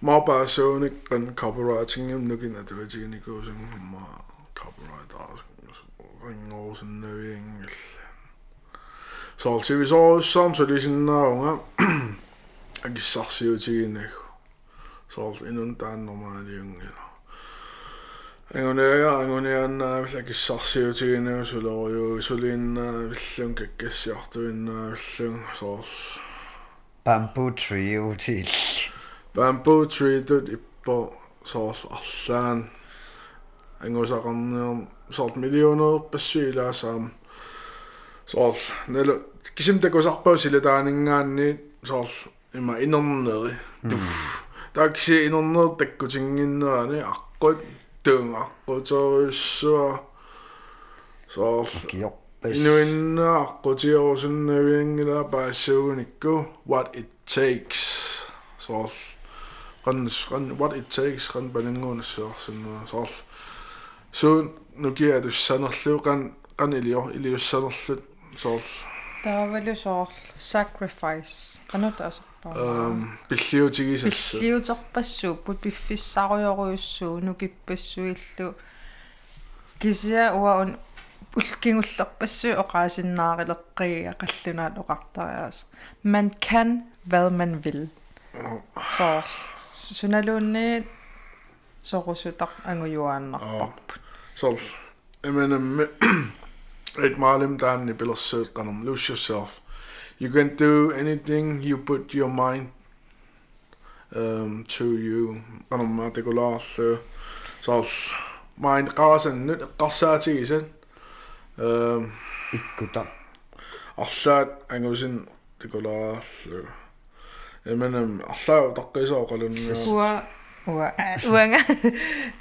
ma ba so ni kan copyright sing em nukin at we ji ni go sing ma copyright as ring os and no ing so all series all some so this no ag sasio ti ni so all inun dan no ma ni ing Angon e, angon e anna, fylla gysasi o ti'n e, sy'n loi o, sy'n lun, fyllwn gygysiadw yn, fyllwn, sol. Bamboo tree o ti'n. Bamboo tree тут иппо соол арлаан ангусақарнеерм соорт миллионер пассуилаасаам соол нэло кисим такусарпау силатаанинггаанни соол има инернери туф. Такси инернер таккутингиннерани аққут tuungaqqutoorissuа soorl kiorpis inuinnaaqutiorsunnaviangila paassuunikku what it takes. Soorl qannas qan what it takes qan palinguunassuarsunna soorl suun nukia tussanerlu qan qan ilio iliussanerlut soorl таавалу соор sacrifice. Канута асарпаа эм пиллиутигисасса пиллиутерпассууппут пиффиссаруйоруйуссуу нукиппассуиллу кися уаун улкингуллерпассуу оqaасиннаарилеққига қаллунаат оқартариаас man kan hvad man vil. Så So, I'm sol emenamme et maalim lose yourself. You can do anything you put your mind um to you. Qanerma tikulaarlu sol mind qaasannut eqqarsaatigisan um ikkuta. arlaat angusin tikulaarlu эмэнэм арлаа таққисоо қалунниа уа уа уанга.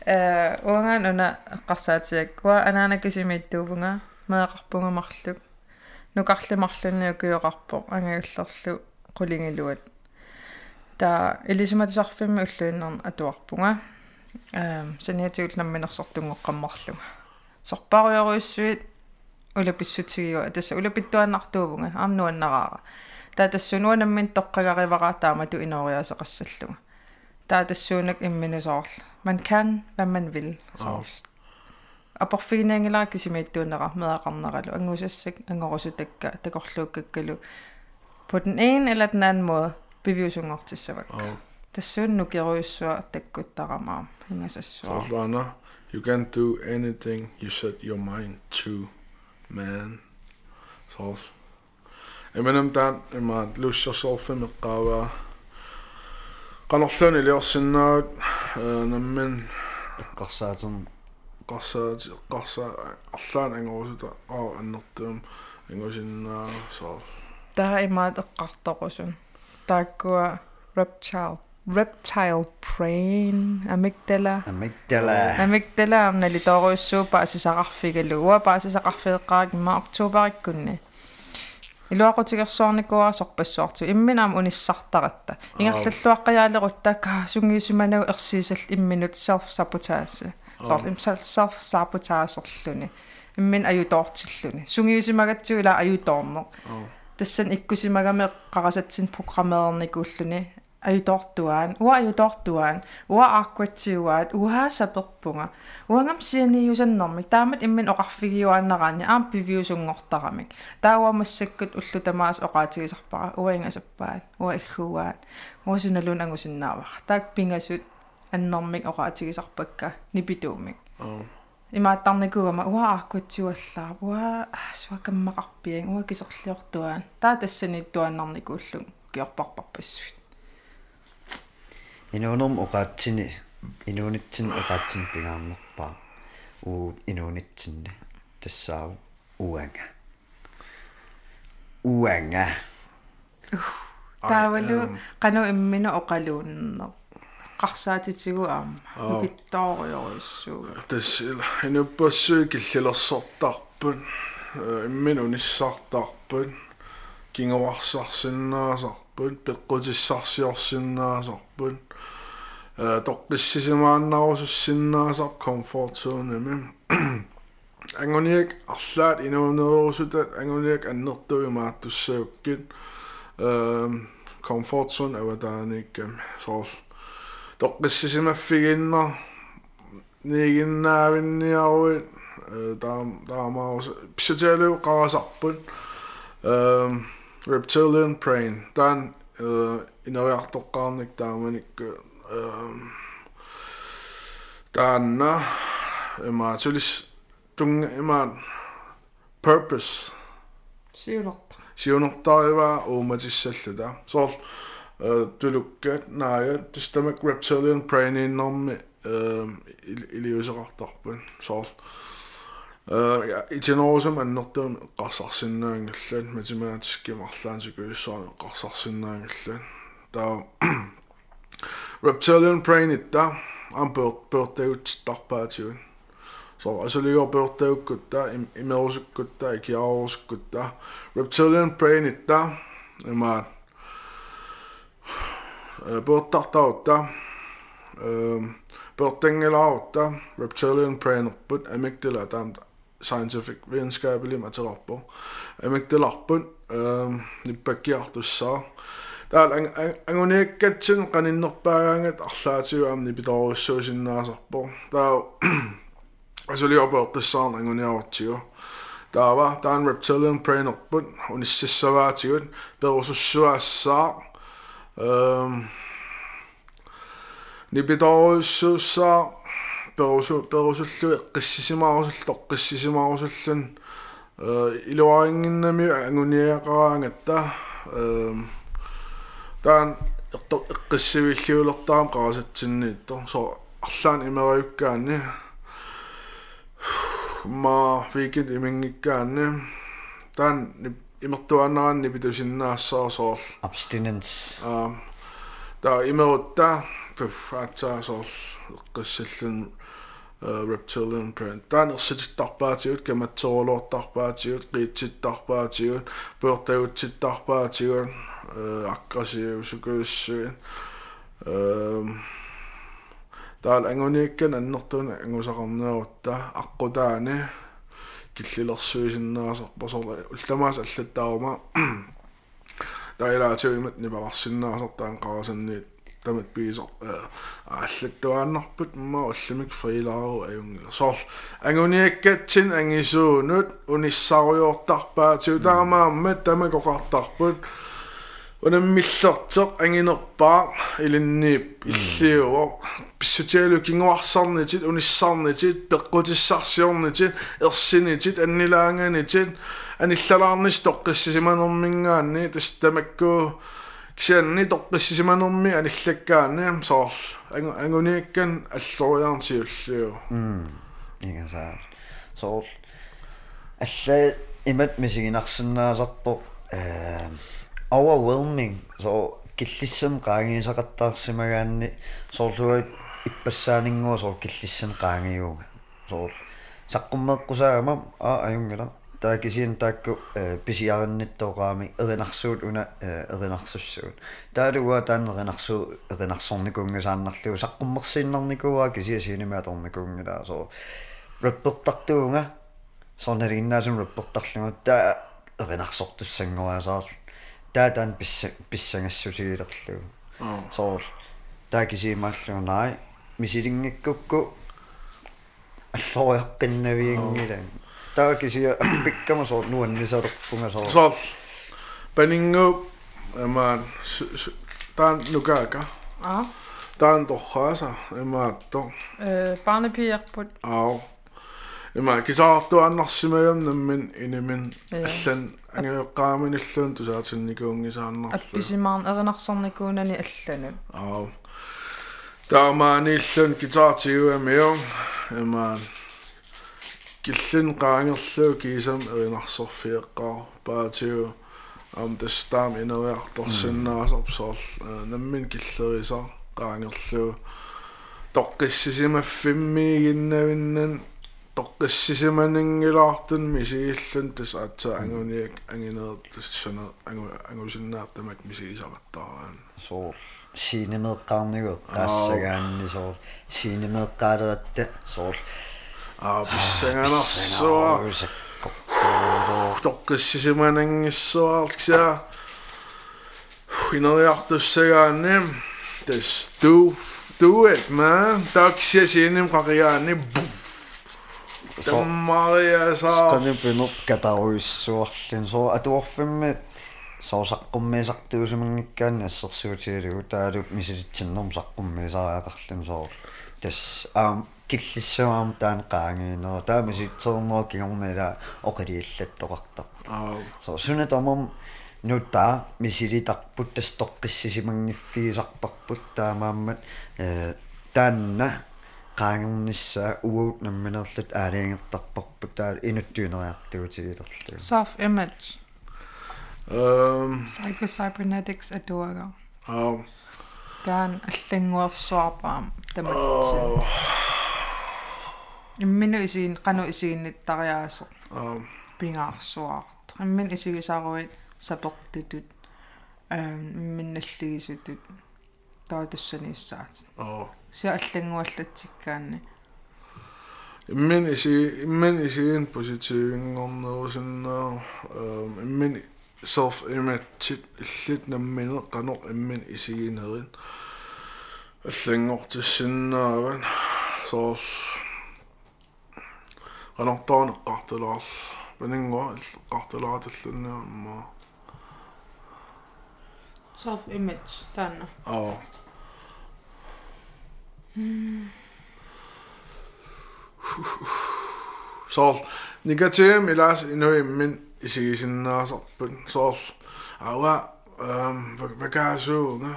Э уанга нуна эққарсаатиак уа анаана кисимиттуувнга меэқарпунга марлук нукарлимарлунниу киоқарпо ангиуллерлу qulingilluat та элисиматисарфимми уллуиннерна атуарпунга э саниатигул намминерсортунгоққаммарлунга сорпааруйоруиссуит улаписсутигиуа тасса улапиттуаннартуувнга аамнуаннараара таа тассунуанаммин тоққагаривара таамату инориасеқассаллуга таа тассуунак имминусоорл man kan hvad man vil соорл апорфигинаангилаа кисимииттууннера меақарнералу ангусассак ангорусутакка такорлууккаккалу på den ene eller den anden måde bevisungortissavak тассуунну керуйуссуа таккуттарамаа хинgasассуа сорлаана you can do anything you set your mind to man Jeg mener om den, jeg mener, Lucia Solfi Mikkawa. Qanorluun iliorsinnaut nammin eqqarsaatum eqqarsaat eqqarsa arlaan angorusuta qaa annertuum angorusinnaa soo taa imaat eqqartoqusun taakkua reptile reptile brain amygdala amygdala amygdala amnali toruissuupa asisaqarfigaluua paasisaqarfiqaak imma oktuuparikkunni октообариккунни илуақутигерсуарникуа сорпассуарту имминаам унissartaратта ингерллуаққаяалерутта сунгиусиманагу ерсиисал имминут self sabotage соор им self sabotage-ерлүни иммин аютоортиллүни сунгиусимагатсуила аюторнер. Тассан иккусимагаме қарасатсин программеерникууллуни аютортуаан уа аютортуаан уа ааккуатсиуаат уаа саперпунга уангам сианиусаннэрмик таамат иммин оқарфигиуааннараани аам пивиусунгортарамик таауамассаккут уллу тамаас оқаатигисарпара уаингасаппаат уа иггууаат уасуналун ангусиннаавар. Таак пингасут аннэрмик оқаатигисарпакка нипитуумик. Аа имааттарникугама уа ааккуатсиуаллаа уа суакаммақарпиан уа кисерлиортуаан таа тассанитуаннарникууллу киорпарпарпассут инуунерм оқаатсини инуунитсин оқаатсин пигаарнерпаа уу инуунитсинне тассааву уанга уанга таавалу кану иммина оқалууннер қарсаатитигу аама укиттоориориссууга тас инуппассуи киллилерсортарпун иммин униссартарпун кингуарсарсиннаасарпун пеққутиссарсиорсиннаасарпун э тоққиссисимааннарусуссиннаасар комфорт зонами ангониак арлаат инуунерусутат ангониак аннертуимааттуссауккит э комфорт зон аватааниккам соор тоққиссисимаффигиннар нигиннаавинниаруит таам таамаус писатиалу қарасарпут эм reptilian brain тан инериартоққарник тааманикку эм таанна эма сулис тунг эма purpose. Сиулерта сиунертариваа ууматиссаллута соор тулуккат наая тестамак reptilian brain иннэрми эм илиусеқартарпун соор э итинорусам аннертуун эққарсарсиннаангаллаан математикки марлаан сикуиссуарни эққарсарсиннаангаллаан таа Reptilian Brain itta am pörtäyt starpaatiun. So asaliu pörtäykkutta imerusukkutta ikiarusukkutta Reptilian Brain itta ima pörtartautta pörtengelautta Reptilian Brain opput amygdala tam scientific videnskapelig matelarpo amygdalarpun nippakiartussaa таал ангуниаккатсин qaninnerpaagaangat арлаатиуамни питоруссуусиннаасарпо таа асулиорпеортассаарна ангуниарутсиго таава таан reptilian brain-erput унississavaatigut перусуссуаассаа эм нипиторуссууссаа перусу перусуллу эққиссисимаарусулл тоққиссисимаарусуллун э илуарингиннами ангуниақараангатта эм таан эққиссивиллиулертаам қарасатсинниитто со арлаан имериуккаани. Ма викенд имингиккаани. Таан имертуаннаранни питусиннаассаа соорл. Abstinence аа таа имерутта. Пфаатсаа соорл. Эққиссаллун reptilian brain таан ерсититтарпаатигут каматсоолуортарпаатигут qiitsittarpaatигут пуертагутситтарпаатигут агgressiivsugussuin эм таал ангунииккан аннэртуна ангусақарнеруутта аққутаани киллилерсуисиннаасарпасорла улламаас аллаттаарма таилаатиуимат нипарсиннаасартаан қарасанниит тамат пиисар ааллаттуааннарпут имма уллумик фрилаару аюнгила. Соор ангуниаккатсин ангисуунут униссаруйортарпаатиу таамааммат Una millortor anginerpaa ilinniip illiuo pissutialukinguarsarnitit unissarnitit peqqutissarsiornitit ersinitit annilaanganitit anillalaarnis toqqissisimanermingaanni tas tamakku kisianni toqqissisimanermi anillakkaanni soorl anguniakkan alloriaartiulliu mm ingasaa soorl alla imat misiginarsinnaasarpoq э overwhelming. So киллиссам qaangiisaqattaarsimaгаанни соорлуит иппассаанингуа соор киллиссам qaangiuga соор саққуммеққусаагама а аюнгила таакисиин таакку писиаринниттооqaami эринарсуут уна эринарсуссуут таалуга таанеринарсуу эринарсорникунгасааннарлугу саққуммерсииннарникуа кисиасиинимааторникунгила соо реппертартуунга соонериннаасун реппертарлугу таа эринарсортуссангуасаар таатаан писса писсангассусигилерлугу соор таакисиимааллуунай мисилингиккукку аллориаққиннавиингила таакисия аппиккама соор нуаннисалерпунга соор соор панингу амаан таан нукака а таан торхааса имаатто э барнепиерпут аа Yma, gyda dwi a'n nosi mewn yn ymyn, yn ymyn, allan, angen o'r gam yn allan, dwi'n sa'n tynnu gwn i sa'n nosi. Albi sy'n ma'n yr yn ason ni gwn yn i allan. O. Da ma'n allan gyda ti yw am yw, yma, gillyn gang allan gysam yr yn asor ffyr gael, ba ti yw, am dystam un o'r dosyn mm. na sopsol, nymyn gillyn gysa gang allan, Dogysis i mae ffimmi gynnau fynnyn, тоққиссисиманингилаартун мисигиллун тас аатса ангуниак ангинеер тассана ангу ангусиннаартамак мисигисаваттараан соор синемеэккаарнигу qaassagaanni соор синемеэккаалератта соор аа писсанганарсуа тоққиссисиманангиссуаарлксаа инериартуссагаанни тас ду do it man. Таксисиним қақиаани таммария saa сканипинер катаруиссуарлин соо атуорфимми соосаққуммисартуусумингиккаани ассерсуутигалугу таалу мисилитсиннерм саққуммисариақарлин соо тас аам киллиссуаам таан qaangiinера таамиситсернера кигорнила оқилииллаттоқартар аа so sunne tomum nutta misilitарпут тастоққиссисимагниффиисарпарпут таамааммат э танна qaangernissaa uut namminerlut aaliangерtarparput taal inuttуинериартуутигилерлу self image. Эм psycho cybernetics aduaga аа таан аллангуерсуарпаам таматсин иммину исиин кану исигинниттариаасе аа пингаарсуарт иммин исигисааруит сапертутут аам имминналлигисутут таатассаниссаат аа ся аллангуаллатсиккаанни иммен иси иммен исиин поситивингорнерусиннаа эм иммен self image иллит наммине канор иммен исигинерин аллангортиссиннааван соор канортаанеққартулаар панингуа иллеққартулааtalлунниамма self image таана аа соор негатив илаас инуиммин исигисиннаасарпут соор ава эм вакаасуунга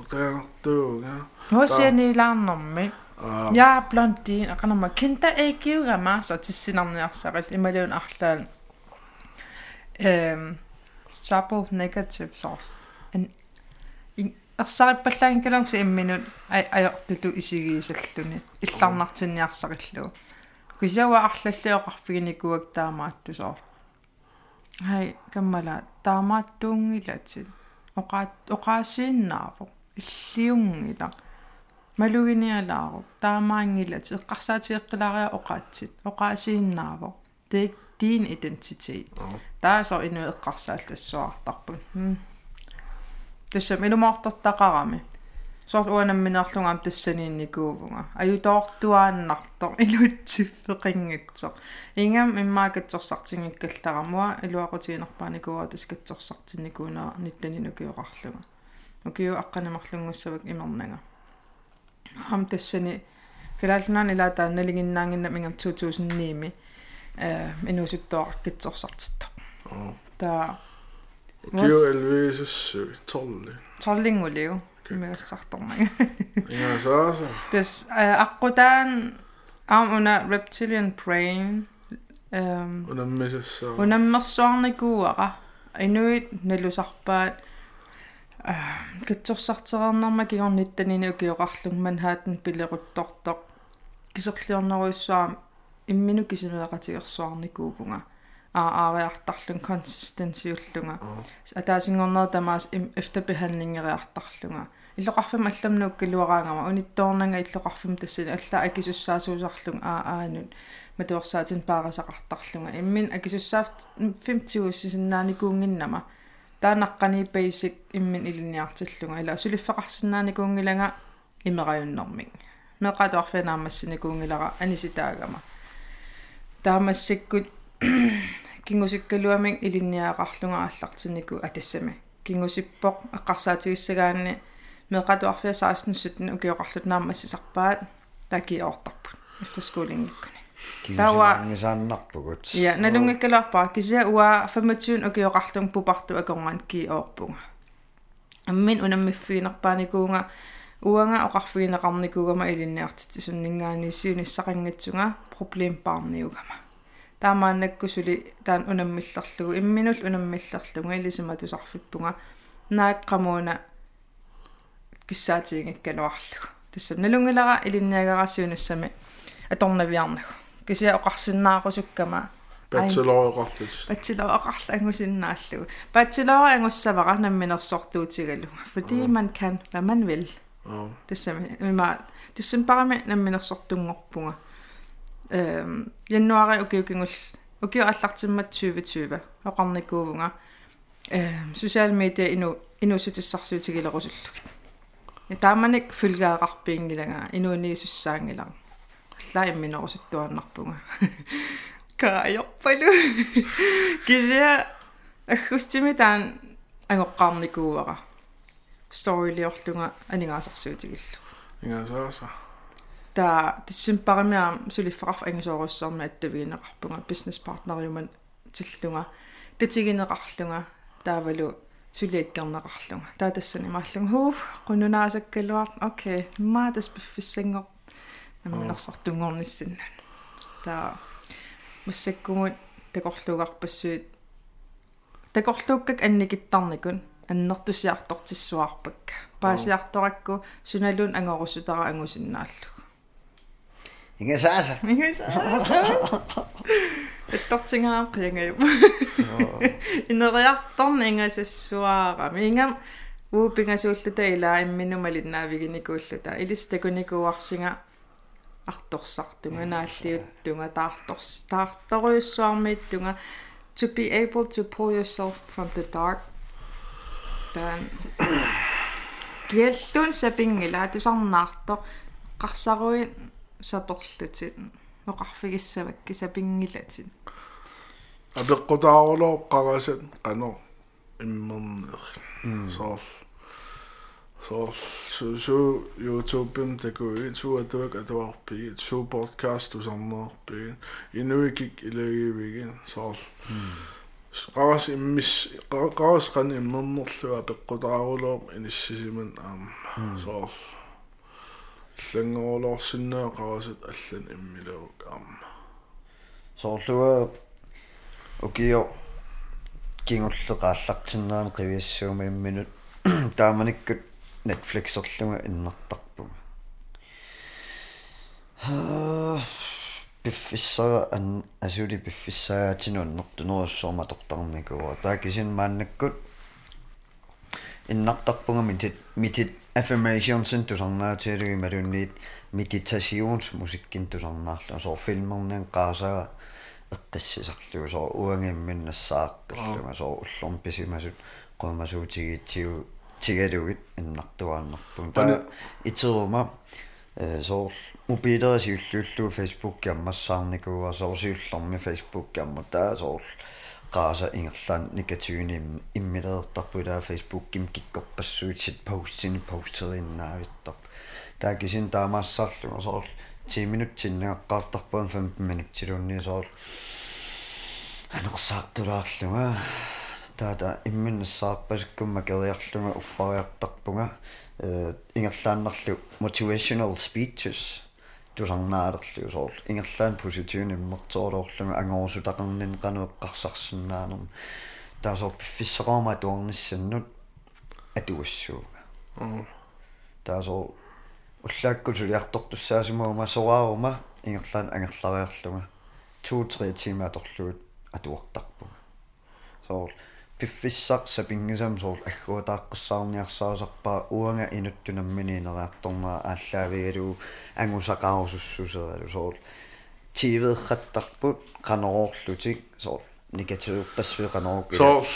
эқианертуунга нуасианилаарнэрми аа я блондин аканама кинта экиугама со тиссинарниарсарил ималуун арлаан эм stable negative så. En ерсариппаллаагинкалуукси имминут ай аёртуту исигиисаллуни илларнартинниарсариллуу кисяуа арлаллиоқарфигиникуак таамааттусоо. Хай каммала таамааттуунгилатит оqaат оqaасииннаапо иллиунгила. Малугиниалаару таамаангилати эққарсаатиэққилаариа оqaатсит оqaасииннаапо det din identitet таа со ину эққарсааллассуартарпут тассам илумаортортақарами сорт уанамминерлунгаам тассаниинникуувнга аютоортуааннартор илутсиффеқингатсо ингам иммаакатсорсартингиккалтарамуа илуақутигинерпааникуа таскатсорсартинникуунаа ниттанинукиоқарлунга укиу аққанамарлунгуссавак имернага хам тассани калаалнаан илаатаа налигиннаангинна мингам 2009ми э инусуттоақкитсорсартитто таа кио элвисс толли торлингулиу мегассарторнага ингасааса тас аққутаан аам уна reptilian brain эм унаммисассаа унаммерсуарникууара инуит налусарпаат а китсорсартерернарма кигорниттанини укиоқарлуг манхаатан пилеруттортоқ кисерлиорнеруйссуам иммину кисимеэқатигерсуарникуупунга аа аариартарлун консистенсиуллунга атаасингорнер тамаас эфтербеhandlingeриартарлунга иллоқарфим алламнук килуараангама унитторнага иллоқарфим тассани алла акисуссаасуусарлун аа аанут матуерсаатин паарасақартарлунга иммин акисуссаафт 50 синнааникуунгиннама таанаққани basic иммин илиниартиллунга ила сулиффеқарсинааникуунгилага имераюннэрмик меқатуарфинаамассиникуунгилара аниситаагама. Таамассиккут кингусиккалуамик илинниаақарлунга ааллартиннику атассами кингусиппоқ эққарсаатигиссагаанни меқатуарфиа 16 17 укиоқарлут наамассисарпаат такиортарпут efterskolingikkuni Тава- кисааннарпугут ja налунгаккалаарпаа кися уа 25 укиоқарлун пупарту акоргаан киоорпунга аммин унаммиффигинерпааникуунга уанга оқарфигинеқарникугама илинниартит суннингаанисиуниссақангатсунга проблемпаарниугама таамааннаккусули таан унаммиллерлугу имминул унаммиллерлуга илисима тусарфиппунга нааққамууна киссаатигингаккалуарлугу тассам налунгилара илинниагарассиунассами аторнавиарнагу кися оқарсиннаақусуккама бацелореқарлут bachelor aqarlangusиннааллугу bachelor ангуссавара намминерсортуутигалуга fordi man kan hvad man vil аа тассами има тассимпарами намминерсортунгорпунга эм януари укиукингул укиу аллартиммат 2020 оқарникуувнга эм social media ину инусутиссарсуутигилерусуллугит я тааманик фулгааqarpiingилага инуунисуссаангилар аллаа имминерусуттуаннарпунга каайорпалу кися аггустими таан агоққарникууара сторилиорлунга анигаасарсуутигиллу ингасааса та тиссимпаримиа сулиффақарф ангисооруссаарми аттавигинеқарпунга бизнес партнериуман тиллунга татигинеқарлунга таавалу сулиаккернеқарлунга таа тассани мааллунга хуу қунунаасаккалуар окей маатас пиффиссангоқ намминерсартунгорниссинна таа массаккумут такорлугарпассуит такорлууккак анникиттарникун аннэртусиартортиссуарпакка паасиарторакку суналун ангорусутара ангусиннааллу ингасааса Мигаса. Эттортингаа қиангаю. Инериарторни ингасассуара. Мингам уупингасууллута илаа имминумалиннаавигиникууллута илистакуникуарсинга арторсартунга нааллиуттунга таарторс таарторуйуссуармииттунга to be able to pull yourself from the dark тан киаллуун сапингила тусарнаартор қарсаруи саторлутит ноқарфигиссавакки сапингилатит апеққутаарулоо қарасат қано иммернер соор соор су су YouTube-м такуи су атуак атуарпи су подкаст усарнерпи инуикик илагивигин соор qarас иммис qarас qan иммернерлуа апеққутаарулоо иниссисиман аам соор лангоолорсиннаа qarasat аллан иммилаук аама соорлуа укио кингуллеқааллартиннаани қивиассуума имминут тааманиккут Netflix-орлунга иннартарпуга пиффиссара ан асули пиффиссаатинуаннэртунеруссуорма тортарникуа таакисин мааннаккут иннартарпунга митит митит affirmations тусарнаатиалуги малунниит медитациonsmusikkин тусарнаарлу соо филмернен qaasаа эққиссисарлугу соо уангимминнассааққиллуга соо уллорн писимасут qoimasuutigiitsiu tigalugit иннартуааннарпун таа итерума э соо мобилерисиуллууллуу фейсбук киаммассаарникуа соорсиуллэрми фейсбук киамма таа соо qaasa ingerlaan nikatyguni immileertarpulaa facebookim kikkorpassuit sit postsini posteriinnaavittar taakisin taamaassarluga soorl 10 minutsinneqqaartarpuan 15 minutsilunni soorl anersaartulaarluga taata imminnassаарpasukkumma keriarluga uffariartarpunga э ингерлааннерлу motivational speeches тусарнаалерлу соорл ингерлаан поситивн иммерторлоорлуга ангорусутақарнин кануэққарсарсинаанерм таасоор пиффиссеқарма туарниссаннут атуассууга таасоор уллааккул сулиартортуссаасимаума сораарума ингерлаан ангерлариарлуга 2-3 тима аторлугут атуартарпуга соорл пиффиссақ сапингисам соор аггуатааққиссаарниарсаасарпаа уанга инуттунаммининераарторнера ааллаавигалу ангусақарусуссусералу соор тивеэрраттарпут канороорлутик соор негативуппассуи канорок соор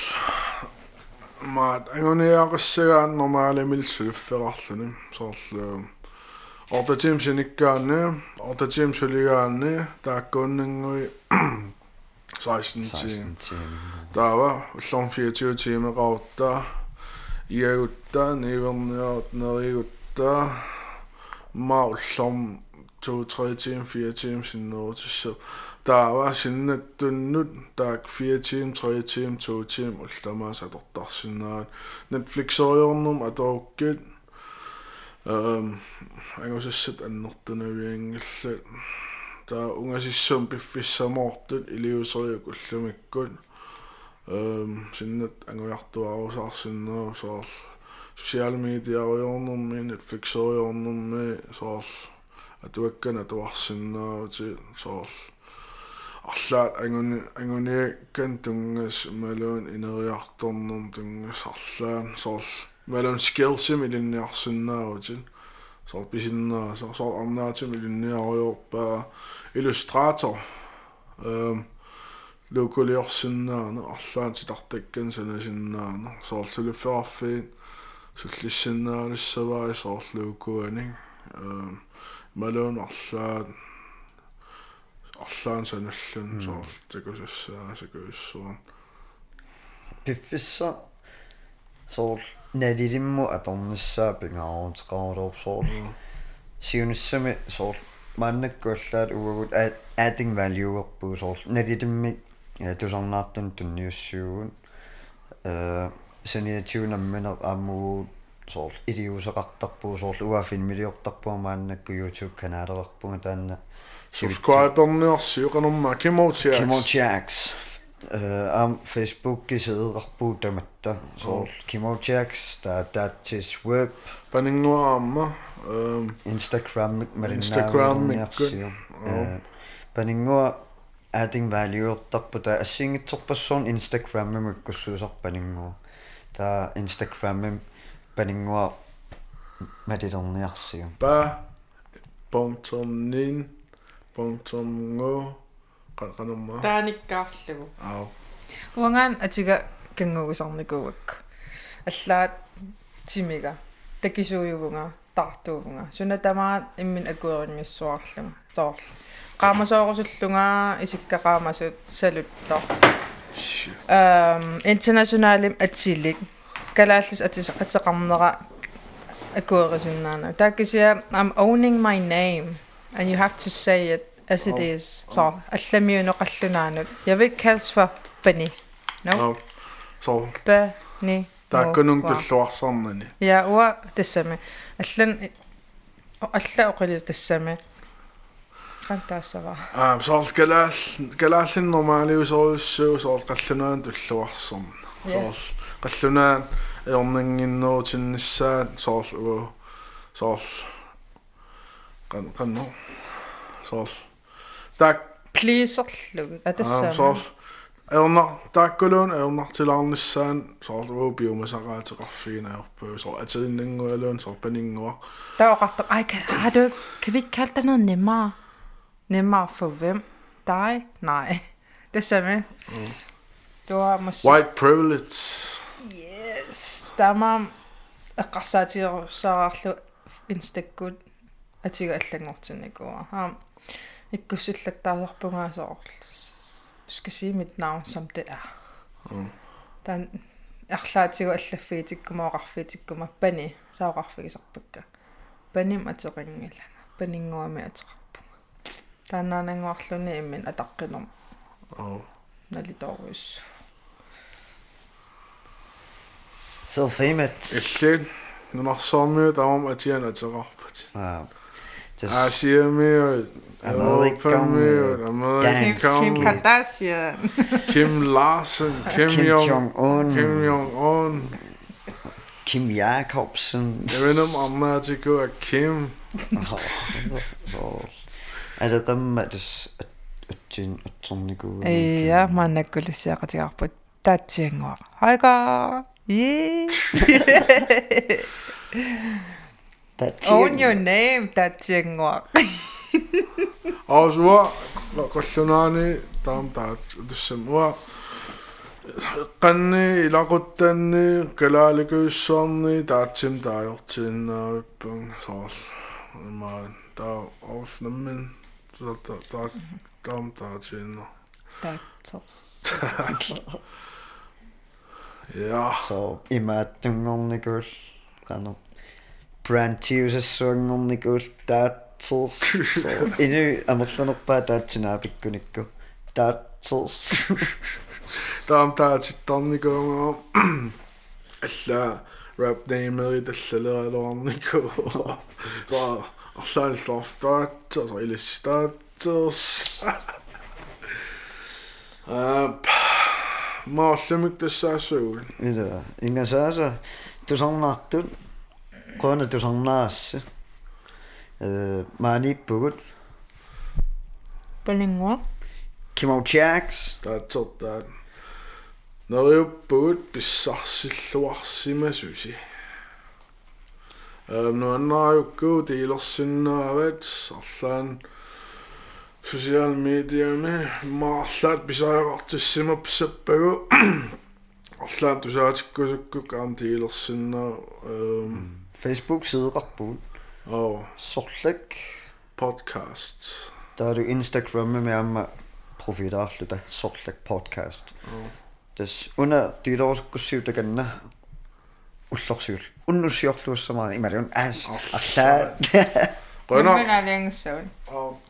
маат ангуниақассагаан нормаалимилсулуфферарлуни соор ортатим синиккаанни ортатим сулигаанни тааккууннангуи 16 таава уллорн 24 тимеқарутта иагутта неверниарт неригутта ма уллорн 2-3 тим 4 тим синнерутиссер таава синнаттуннут таак 4 тим 3 тим 2 тим улламаа сатортарсинаат Netflix-ориорнум аторуккит эм ангусассат аннертунавиангилла таа унгасиссуум пиффиссамоортут илиусериук уллумиккут эм синнат ангуяртуарусаарсиннеру соор социал медиариорнэрми Netflix-ориорнэрми соор атуаккана туарсиннерути соор арлаат ангуни ангуниаккан тунгас малуун инериарторнерм тунгас арлаан соор малуун skillsim илинниарсиннерути så bisinna så så amna til millinær og på illustrator. Ehm lokaliorsinna no allaan sitartakkan sana sinna no så så farfin så lissinna lissavai så lokuani ehm malon allaan allaan sanallan så takusassa sakuissuun пиффисса соорл налилимму аторнissaа пингаарутеқарулуурсоор сиуниссами соорл мааннаккуаллаат угагут adding value ерпуу соорл налилиммик тусарнаартун тунниуссуугун э саниатиунамминер ааммуу соорл илиусеқартарпуу соорл уафин милиортарпуу мааннакку youtube канаалерпунга таанна subscribe-орниарсиуқанерма кимоутиакс кимоутиакс Øh, aam facebookki siderarpuu tamatta soor kimotiaks taa taatsis web. Paninguaarma øhm, instagram marinaa instagram paningua øh, ating valueortarpu taa assingitsorpassuun instagram mukkussuusar paningua taa instagram paningua matilerniarsiu pa punktum nin punktum ngo канамма тааниккаарлугу ау. Уангаан атига кангугусарникуугак аллаат тимига. Такисууюгунга тартуувнга суна тамаат иммин акуерингассуарлунга тоорл qaamasoorusуллунгаа исиккaqaamassut saluttор эм интернационалим атсилик калааллис атис атеқарнера акуерисиннаана тааккисиа I'm owning my name and you have to say it as it is. Så алламиунеқаллунаанут jeg vil ikke kaldes for Benny no? Ау со Benny тааккунун таллуарсарнани ja уа тассами аллан алла оқили тассами qantaassava аа соорл галаал галааллин нормаалиусоруссуу соорл қаллунаан таллуарсарна соорл қаллунаан эорнингиннуутиннссаат соорл уу соорл qan qanno соорл так pleaserlug Аа, atassami соорл эорнар тааккулуун эорнартилаарниссаан соорл уу биумасараатеқарфигинаерпуу соор атилиннангуалуун соор панингуа der var ret ej kan, har du kan vi ikke kalde det noget nemmere? Nemmere for hvem? Dig? Nej. Det samme det var måske white privilege. Yes. Der var qasaatiru saarlu instakkut atiga allangortinikuа ha navn som det er dan арлаатигу аллаффиитиккумаоқарфиитиккума пани саоқарфигисарпакка паним атерингилага панингуами атерарпунга тааннаанангуарлуни иммин атаққинерм оо налиторуис so famous иллин нунарсоормиу тамам атиан атерарпат ah Just øh, I see a mirror. Another American, American Kim Kardashian. Kim Larsen. Kim, Kim Jong-un. Kim Jong-un. Kim Jacobsen. Jeg ved ikke, om man går Kim. Ada tammatus atsin atsorniku. Ei ja manna kulisiaqatigarput taatsianguar. Haiga. Yee. Own your name таатсиангуа og så var qallunani taam taat tussamua qanni ilaquttanni kalaalikuissuarni taatsim taajortiinnaavippan soorl maan taa orsnammin ta ta taam taatiinna таатсерс ja so имааттунгорникуул кано brandtiusassuanngornikuul taatsers inu amerlanerpaa taatsinaa pikkunikku taatsers taam taatsittarnikuungo alla rap name tallaleraluarniku taa arlaan lortaatser ilistaaters ap maallumik tassaasugun ila ingasaasa tusannaartut қуана тусарнаарасса э мааниппугут палингуа кимочакс таатсертаат нериуппугут писсарсиллуарсимасуси эм нуаннааюккуу тилерсиннаават арлаан social media me маарлаат писаақартиссима писсаппагу арлаан тусаатиккусуккук аам тилерсиннаа эм Facebook-side Rappun. Og Sortlæk. Podcast. Der er du Instagram med mere med profiter, lytte Sortlæk Podcast. Og. Des under dit år skulle syv det gerne. Ullorsyl. Unnusjortlus som man i marion. As. Alla. Rønner. Rønner. Rønner. Rønner. Rønner. Rønner.